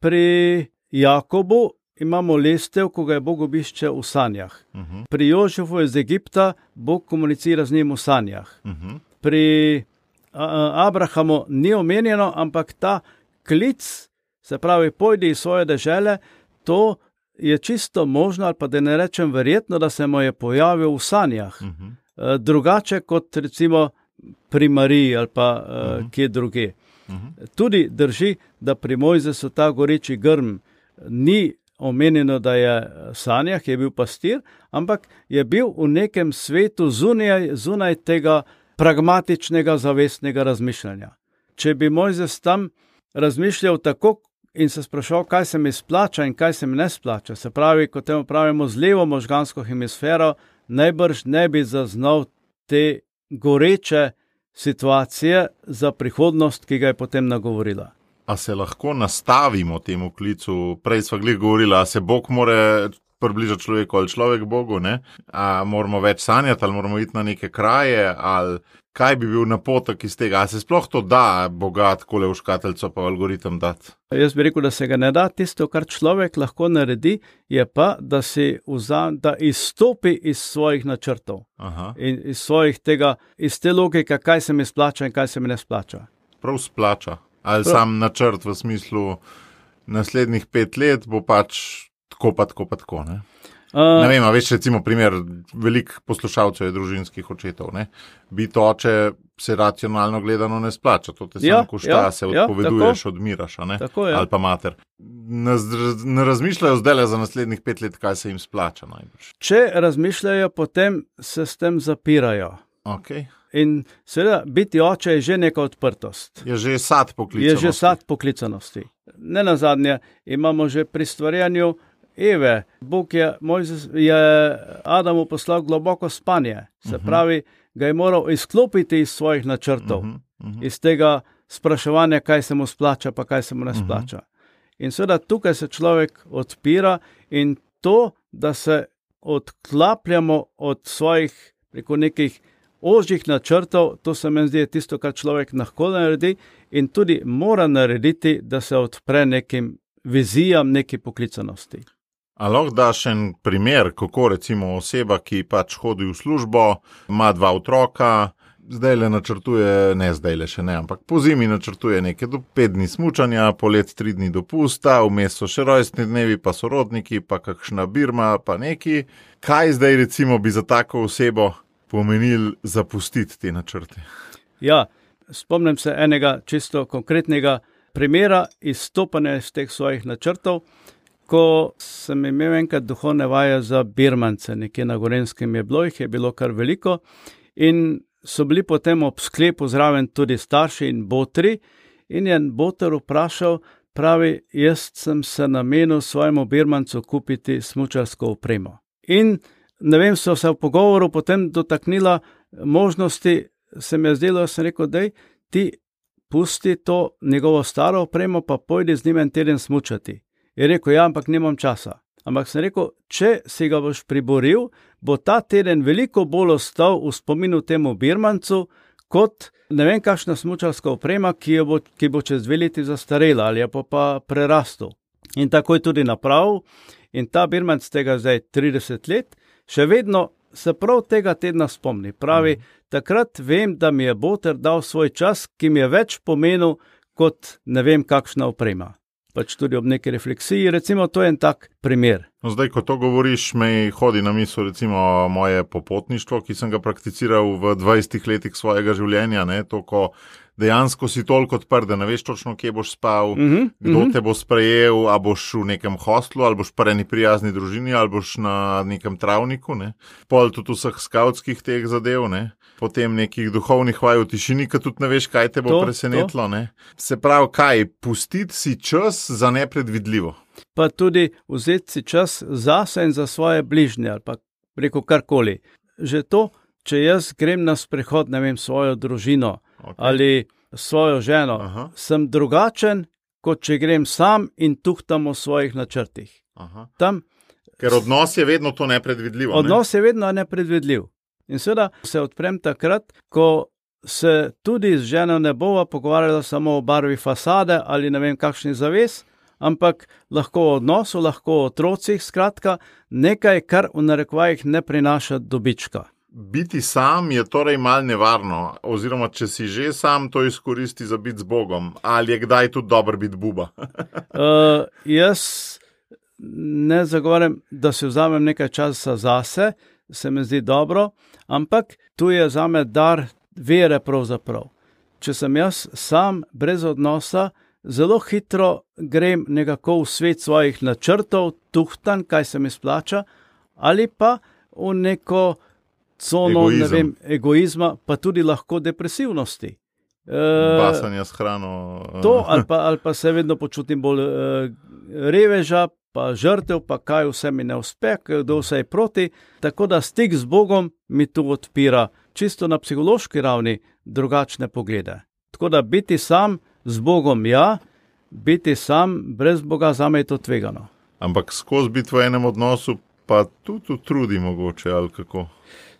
pri Jakobu imamo lestev, ko ga je Bog obišče v sanjah. uh -huh, Pri Jožefu iz Egipta Bog komunicira z njim v sanjah. uh -huh. Pri a, Abrahamu ni omenjeno, ampak ta klic, se pravi, pojdi iz svoje dežele, to je čisto možno, ali pa da ne rečem verjetno, da se mu je pojavil v sanjah. Uh -huh. Eh, drugače kot recimo pri Mariji ali pa uh, Mhm. kje druge. Uh -huh. Tudi drži, da pri Mojzesu ta goreči grm ni omenjeno, da je v sanjah, je bil pastir, ampak je bil v nekem svetu zunaj, zunaj tega pragmatičnega, zavestnega razmišljanja. Če bi Mojzes tam razmišljal tako in se sprašoval, kaj se mi splača in kaj se mi ne splača, se pravi, kot temu pravimo, z levo možgansko hemisfero, najbrž ne bi zaznal te goreče situacije za prihodnost, ki ga je potem nagovorila. A se lahko nastavimo temu klicu? Prej smo glih govorili, da se Bog more približati človeku ali človek Bogu. Ne? A moramo več sanjati, ali moramo iti na neke kraje, ali kaj bi bil napotek iz tega. A se sploh to da, Boga, tako le v škatlico, pa v algoritem dati? Jaz bi rekel, da se ga ne da. Tisto, kar človek lahko naredi, je pa, da, vzam, da izstopi iz svojih načrtov Aha. in iz, svojih tega, iz te logike, kaj se mi splača in kaj se mi ne splača. Prav splača. Ali Prav. sam načrt v smislu naslednjih pet let bo pač tako, pa tako, pa tako. Ne? Ne Uh, vem, a veš, recimo, primer, veliko poslušalcev je družinskih očetov. Ne? Biti oče se racionalno gledano ne splača, to te Ja, samo košta, ja, se ja, odpoveduješ, odmiraš, a ne? tako je. ali pa mater. Ne, ne razmišljajo zdaj le za naslednjih pet let, kaj se jim splača najbrž. Če razmišljajo, potem se s tem zapirajo. Okay. In seveda, biti oče je že neka odprtost. Je že sad poklic. Je že sad poklicanosti. Ne na zadnje, imamo že pri stvarjanju Eve. Bog je, Mojzes, je Adamu poslal globoko spanje, se Mhm. pravi, ga je moral izklopiti iz svojih načrtov, Uh -huh, uh -huh. iz tega spraševanja, kaj se mu splača, pa kaj se mu ne Mhm. splača. In seveda tukaj se človek odpira in to, da se odklapljamo od svojih preko nekih ožjih načrtov, to se mi zdi tisto, kar človek lahko naredi in tudi mora narediti, da se odpre nekim vizijam, neki poklicanosti. A lahko daš en primer, kako recimo oseba, ki pač hodi v službo, ima dva otroka, zdaj le načrtuje, ne zdaj le še ne, ampak po zimi načrtuje nekaj do pet dni smutanja, polet tri dni dopusta, vmes so še rojstni dnevi, pa sorodniki, pa kakšna birma, pa neki. Kaj zdaj recimo bi za tako osebo pomenil zapustiti te načrte? Ja, spomnim se enega čisto konkretnega primera izstopanja iz teh svojih načrtov. Ko sem imel enkrat duhovne vaje za Birmance, nekje na Gorenskem je bilo, jih je bilo kar veliko, in so bili potem ob sklepu zraven tudi starši in botri. In je boter vprašal, pravi, jaz sem se namenil svojemu Birmancu kupiti smočarsko opremo. In ne vem, so se v pogovoru potem dotaknila možnosti, se mi je zdelo, da sem rekel, da ti pusti to njegovo staro opremo, pa pojdi z njim en teden smučati. Je rekel, ja, ampak nimam časa. Ampak sem rekel, če si ga boš priboril, bo ta teden veliko bolj ostal v spominu temu Birmancu, kot ne vem, kakšna smočarska oprema, ki bo, ki bo čez dve leti zastarela ali pa, pa prerastel. In tako je tudi napravil. In ta Birmanc tega zdaj 30 let, še vedno se prav tega tedna spomni. Pravi, mm. takrat vem, da mi je Boter dal svoj čas, ki mi je več pomenil kot ne vem, kakšna oprema pač tudi ob neki refleksiji. Recimo, to je en tak primer. No, zdaj, ko to govoriš, me hodi na misel, recimo, moje popotništvo, ki sem ga prakticiral v 20 letih svojega življenja. Ne, to, dejansko si toliko odprt, da ne veš točno, kje boš spal, uh mhm, -huh, kdo uh -huh. te bo sprejel, a boš v nekem hostlu, ali boš pri eni prijazni družini, ali boš na nekem travniku, ne. pol tudi vseh skautskih teh zadev, ne. potem nekih duhovnih vaj v tišini, ki tudi ne veš, kaj te bo to, presenetilo. To. Se pravi, kaj, pustiti si čas za nepredvidljivo. Pa tudi vzeti si čas za sebe in za svoje bližnje, ali pa reko karkoli. Že to, če jaz grem na sprehod, ne vem, svojo družino okay. ali svojo ženo, Aha. sem drugačen, kot če grem sam in tuhtam o svojih načrtih. Tam, Ker odnos je vedno to nepredvidljivo. Odnos ne? je vedno nepredvidljiv. In seveda se odprem takrat, ko se tudi z ženo ne bova pogovarjala samo o barvi fasade ali ne vem kakšni zaves, ampak lahko o odnosu, lahko o otrocih, skratka nekaj, kar v narekovajih ne prinaša dobička. Biti sam je torej mal nevarno, oziroma če si že sam, to izkoristi za biti z Bogom, ali je kdaj tudi dobro biti buba? uh, jaz ne zagovarjam, da si vzamem nekaj časa zase, se mi zdi dobro, ampak tu je za me dar vere. Pravzaprav. Če sem jaz sam, brez odnosa, zelo hitro grem nekako v svet svojih načrtov, tuhtan, kaj se mi splača, ali pa v neko cono Egoizem. vem, egoizma, pa tudi lahko depresivnosti. Pasanje s hrano. To, ali pa, ali pa se vedno počutim bolj uh, reveža, pa žrtev, pa kaj vse mi ne uspe, kdo vse je proti. Tako da stik z Bogom mi tu odpira čisto na psihološki ravni drugačne poglede. Tako da biti sam z Bogom, ja, biti sam brez Boga, za me je to tvegano. Ampak skozi biti v enem odnosu, pa tudi trudi mogoče ali kako.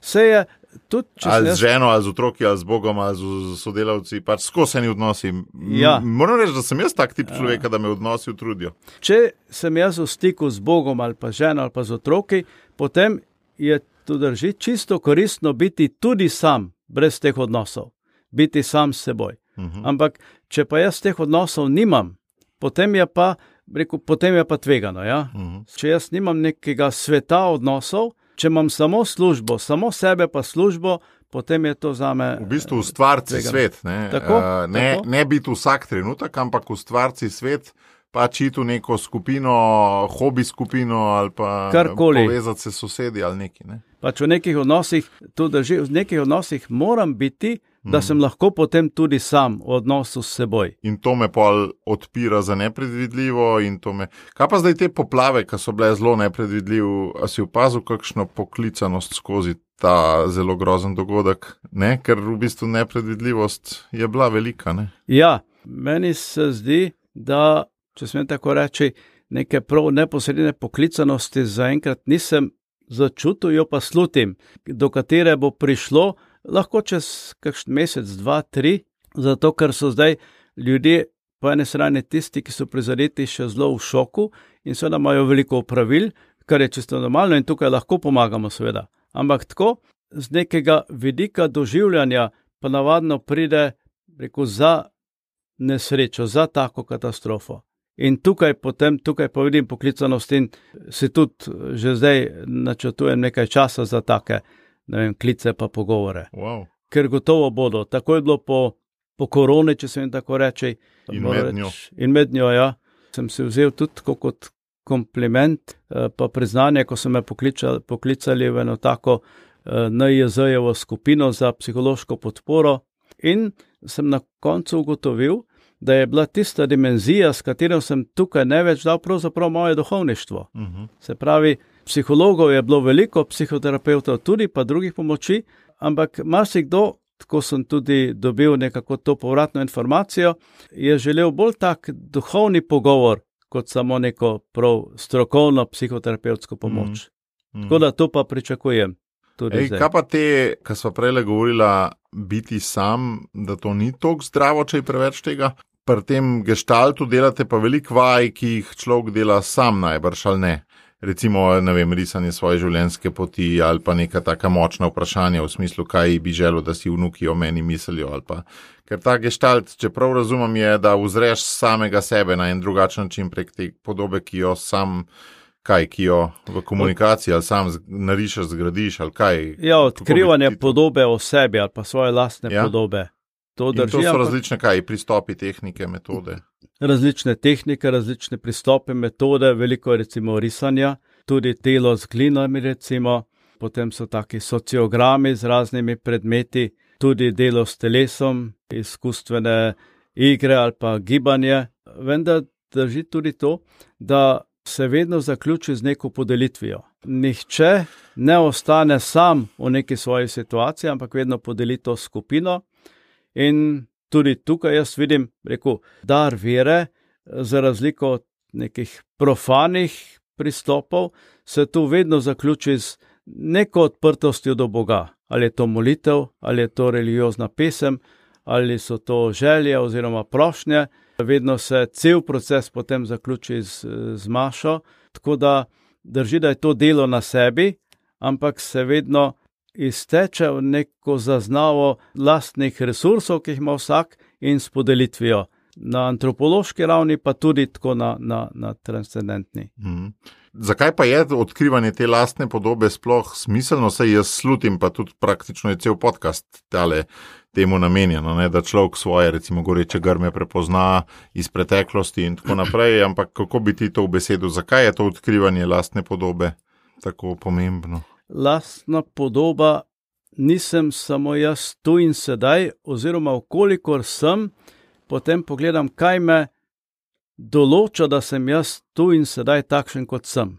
Vse je tudi če. Ali z ženo, ali z otroki, ali z Bogom, ali z sodelavci, pač skozi eni odnosi. Ja. Moram reči, da sem jaz tak tip ja. človeka, da me odnosi utrudijo. Če sem jaz v stiku z Bogom, ali pa ženo, ali pa z otroki, potem je to drži čisto koristno biti tudi sam, brez teh odnosov, biti sam s seboj. Uh mhm. -huh. Ampak, če pa jaz teh odnosov nimam, potem je pa, rekel, potem je pa tvegano. Ja? Uh mhm. -huh. Če jaz nimam nekega sveta odnosov, če imam samo službo, samo sebe pa službo, potem je to za me. V bistvu ustvarci svet. Ne, tako, uh, ne, tako? ne biti vsak trenutek, ampak ustvarci svet. Pa čitu neko skupino, hobi skupino ali pa karkoli. Povezati se s sosedi ali nekaj. Ne? Pač v nekih odnosih, tudi v nekih odnosih moram biti, da mm. sem lahko potem tudi sam v odnosu s seboj. In to me pa odpira za nepredvidljivo. Me... Kaj pa zdaj te poplave, ki so bile zelo nepredvidljive, a si opazil kakšno poklicanost skozi ta zelo grozen dogodek? Ne? Ker v bistvu nepredvidljivost je bila velika. Ne? Ja, meni se zdi, da če smem tako reči. Neke prav neposredne poklicanosti zaenkrat nisem začutil, jo pa slutim, do katere bo prišlo, lahko čez kakšen mesec, dva, tri, zato ker so zdaj ljudje, po eni strani tisti, ki so prizadeti, še zelo v šoku in seveda imajo veliko pravil, kar je čisto normalno in tukaj lahko pomagamo, seveda. Ampak tako, z nekega vidika doživljanja pa navadno pride rekel, za nesrečo, za tako katastrofo. In tukaj, potem, tukaj pa vidim poklicanost in se tudi že zdaj načrtujem nekaj časa za take vem, klice pa pogovore. Wow. Ker gotovo bodo. Tako je bilo po, po koroni, če se jim tako reče. In med njo. In med njo, ja. Sem se vzel tudi kot kompliment, eh, pa priznanje, ko so me pokličali, poklicali v eno tako eh, NJZ-jevo skupino za psihološko podporo. In sem na koncu ugotovil, da je bila tista dimenzija, s katero sem tukaj največ dal, pravzaprav moje duhovništvo. Uh -huh. Se pravi, psihologov je bilo veliko, psihoterapeutov tudi, pa drugih pomoči, ampak marsikdo, ko sem tudi dobil nekako to povratno informacijo, je želel bolj tak duhovni pogovor, kot samo neko prav strokovno psihoterapevtsko pomoč. Mm -hmm. Tako da to pa pričakujem. Ej, kaj pa te, kar smo prej govorili, biti sam, da to ni tako zdravo, če je preveč tega? Pri tem gestaltu delate pa veliko vaj, ki jih človek dela sam, najbrž ali ne recimo, ne vem, risanje svoje življenjske poti ali pa neka taka močna vprašanja v smislu, kaj bi želel, da si vnuki o meni mislijo. Ker ta gestalt, če prav razumem, je, da vzreš samega sebe na en drugačen način prek te podobe, ki jo sam. Kaj, ki jo v komunikaciji ali sam narišeš, zgradiš ali kaj. Ja, odkrivanje podobe o sebi ali pa svoje lastne ja? podobe. To, drži, to so različne kaj, pristopi, tehnike, metode različne tehnike, različne pristope, metode, veliko recimo risanja, tudi delo z glinami, recimo, potem so taki sociogrami z raznimi predmeti, tudi delo s telesom, izkustvene igre ali pa gibanje. Vendar drži tudi to, da se vedno zaključi z neko podelitvijo. Nihče ne ostane sam v neki svoji situaciji, ampak vedno podeli to skupino. In tudi tukaj jaz vidim, rekel, dar vere, za razliko od nekih profanih pristopov, se tu vedno zaključi z neko odprtostjo do Boga. Ali je to molitev, ali je to religiozna pesem, ali so to želje oziroma prošnje. Vedno se cel proces potem zaključi z, z mašo, tako da drži, da je to delo na sebi, ampak se vedno izteče v neko zaznavo lastnih resursov, ki jih ima vsak, in s podelitvijo na antropološki ravni, pa tudi tako na, na, na transcendentni. Mm. Zakaj pa je odkrivanje te lastne podobe sploh smiselno, saj jaz slutim, pa tudi praktično je cel podcast tale. Temu namenjeno, ne, da človek svoje, recimo, goreče grme prepozna iz preteklosti, in tako naprej. Ampak kako bi ti to v besedo, zakaj je to odkrivanje lastne podobe tako pomembno? Lastna podoba nisem samo jaz tu in sedaj, oziroma okolikor sem, potem pogledam, kaj me določa, da sem jaz tu in sedaj takšen, kot sem.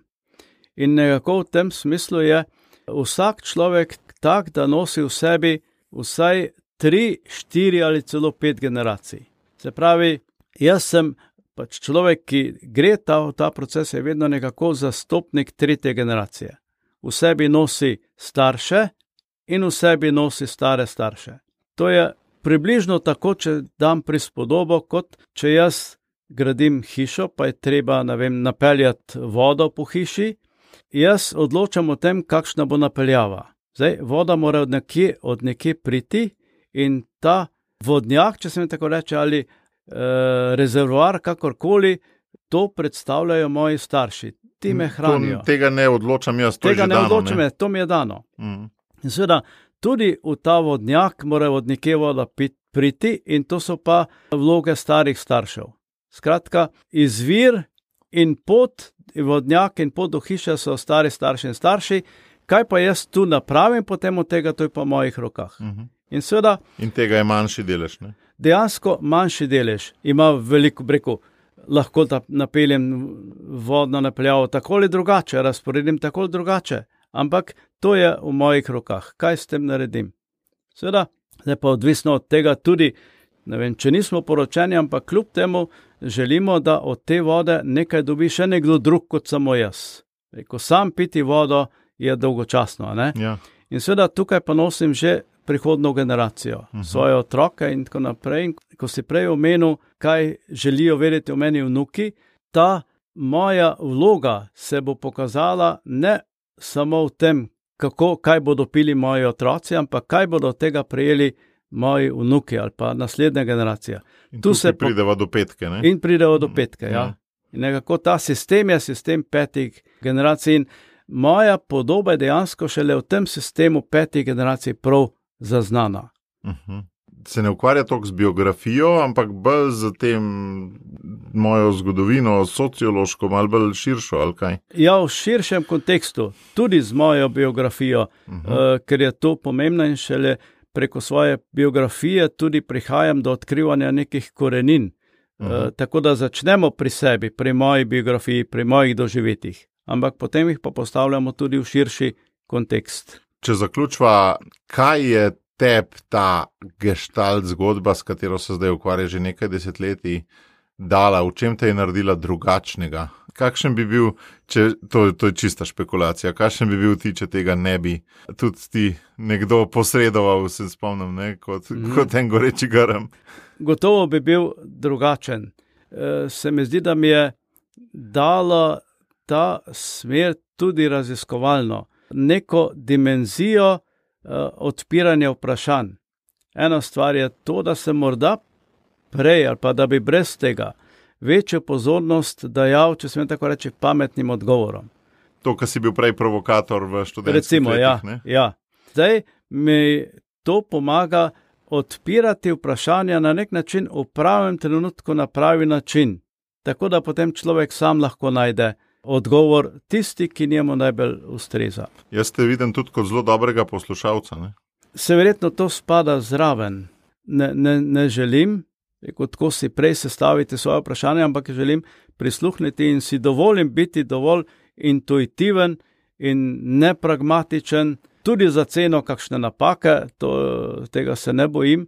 In nekako v tem smislu je vsak človek tak, da nosi v sebi vsaj tri, štiri ali celo pet generacij. Se pravi, jaz sem pač človek, ki gre ta, ta proces, je vedno nekako zastopnik tretje generacije v sebi nosi starše in v sebi nosi stare starše. To je približno tako, če dam prispodobo, kot če jaz gradim hišo, pa je treba vem, napeljati vodo po hiši. Jaz odločam o tem, kakšna bo napeljava. Zdaj, voda mora od nekje, od nekje priti in ta vodnjak, če se mi tako reče, ali e, rezervoar, kakorkoli, to predstavljajo moji starši ti me hranijo. To, tega ne odločam jaz, to tega ne dano, odločam jaz, to mi je dano. Mm. Seveda, tudi v ta vodnjak mora od nekje voda priti, in to so pa vloge starih staršev. Skratka, izvir in pot, vodnjak in pot do hiše so stari starši in starši, kaj pa jaz tu napravim, potem od tega to je pa v mojih rokah. Mm -hmm. in, seveda, in tega je manjši delež. Ne? Dejansko manjši delež ima veliko breko lahko da napeljem vodno napeljavo tako ali drugače, razporedim tako ali drugače, ampak to je v mojih rokah, kaj s tem naredim. Seveda, zdaj pa odvisno od tega tudi, vem, če nismo poročeni, ampak kljub temu želimo, da od te vode nekaj dobi še nekdo drug kot samo jaz. Ko sam piti vodo, je dolgočasno. Ja. In seveda tukaj pa nosim že prihodno generacijo, uh mhm. -huh. svoje otroke in tako naprej. In ko si prej omenil, kaj želijo vedeti o meni vnuki, ta moja vloga se bo pokazala ne samo v tem, kako, kaj bodo pili moji otroci, ampak kaj bodo od tega prejeli moji vnuki ali pa naslednja generacija. In Tu se prideva do petke. Ne? In pridejo do petke. Ja. Ja. In nekako ta sistem je sistem petih generacij. In moja podoba je dejansko šele v tem sistemu petih generacij prav zaznana. Uh -huh. Se ne ukvarja toliko z biografijo, ampak bolj z tem mojo zgodovino, sociološko, malo bolj širšo. Ja, v širšem kontekstu, tudi z mojo biografijo, Uh uh, -huh. ker je to pomembno in šele preko svoje biografije tudi prihajam do odkrivanja nekih korenin. Uh, Mhm. tako da začnemo pri sebi, pri moji biografiji, pri mojih doživetjih, ampak potem jih pa postavljamo tudi v širši kontekst. Če zaključva, kaj je tebi ta gestalt zgodba, s katero se zdaj ukvarja že nekaj desetletij, dala, v čem te je naredila drugačnega? Kakšen bi bil, če to, to je čista špekulacija, kakšen bi bil ti, če tega ne bi tudi ti nekdo posredoval, se spomnim, ne, kot, mm. kot en goreči grm. Gotovo bi bil drugačen. E, Se mi zdi, da mi je dala ta smer tudi raziskovalno, neko dimenzijo eh, odpiranja vprašanj. Ena stvar je to, da sem morda prej ali pa da bi brez tega večjo pozornost dajal, če smem tako reči, pametnim odgovorom. To, kar si bil prej provokator v študentskih Recimo, letih, ja, ne? ja. Zdaj mi to pomaga odpirati vprašanja na nek način v pravem trenutku, na pravi način, tako da potem človek sam lahko najde odgovor, tisti, ki njemu najbolj ustreza. Jaz te vidim tudi kot zelo dobrega poslušalca. Ne? Se verjetno to spada zraven. Ne, ne, ne želim, kot ko si prej sestaviti svoje vprašanje, ampak želim prisluhniti in si dovolim biti dovolj intuitiven in nepragmatičen, tudi za ceno kakšne napake, to, tega se ne bojim,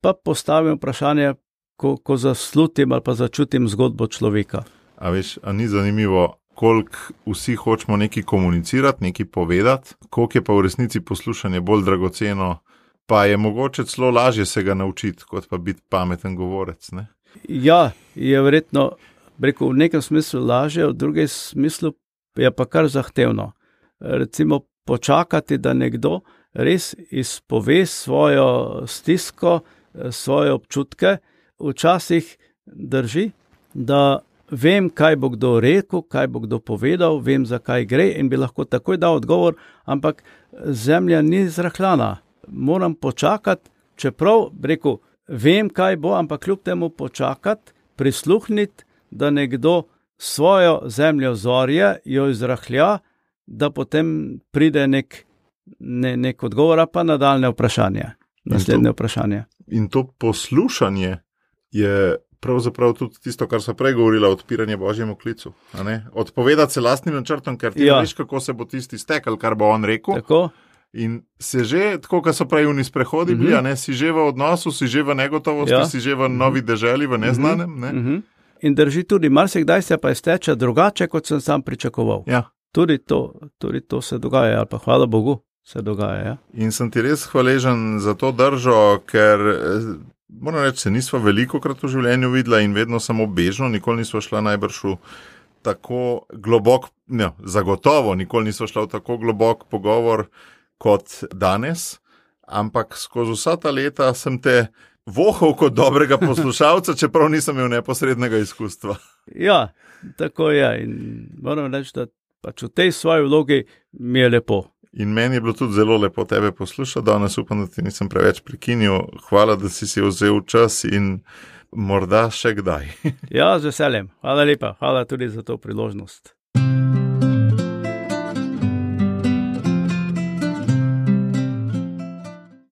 pa postavim vprašanje, ko, ko zaslutim ali pa začutim zgodbo človeka. A veš, a ni zanimivo, koliko vsi hočemo nekaj komunicirati, nekaj povedati, koliko je pa v resnici poslušanje bolj dragoceno, pa je mogoče celo lažje se ga naučiti, kot pa biti pameten govorec. Ne? Ja, je verjetno rekel, v nekem smislu lažje, v drugem smislu je pa kar zahtevno. Recimo počakati, da nekdo res izpove svojo stisko, svoje občutke. Včasih drži, da vem, kaj bo kdo rekel, kaj bo kdo povedal, vem, zakaj gre in bi lahko takoj dal odgovor, ampak zemlja ni zrahljana. Moram počakati, čeprav rekel, vem, kaj bo, ampak kljub temu počakati, prisluhniti, da nekdo svojo zemljo zorje, jo izrahlja, da potem pride nek, ne, nek odgovor, pa nadaljne vprašanje. Naslednje vprašanje. In to poslušanje je pravzaprav tudi tisto, kar so prej govorili, odpiranje božjemu klicu. ne? Odpovedati se lastnim načrtom, ker ti ja. Veš, kako se bo tisti stekel, kar bo on rekel. Tako? In se že, tako kot so prej uni sprehodi bili, Mhm. mm -hmm. si že v odnosu, si že v negotovosti, ja. Si že v novi deželi, v neznanem. Ne? Uh -huh. In drži tudi, marsikdaj se pa izteče drugače, kot sem sam pričakoval. Ja. Tudi to, tudi to se dogaja, ali pa hvala Bogu, se dogaja. Ja? In sem ti res hvaležen za to držo, ker eh, moram reči, se nisva veliko krat v življenju videla in vedno samo bežno, nikoli nisva šla najbrž v tako globok, ne, zagotovo nikoli nisva šla v tako globok pogovor kot danes, ampak skozi vsa ta leta sem te vohal kot dobrega poslušalca, čeprav nisem imel neposrednega izkustva. ja, tako je. In moram reči, da pač v tej svoji vlogi mi je lepo. In meni je bilo tudi zelo lepo tebe poslušati, danes upam, da ti nisem preveč prekinil. Hvala, da si si vzel čas in morda še kdaj. Ja, z veseljem. Hvala lepa, hvala tudi za to priložnost.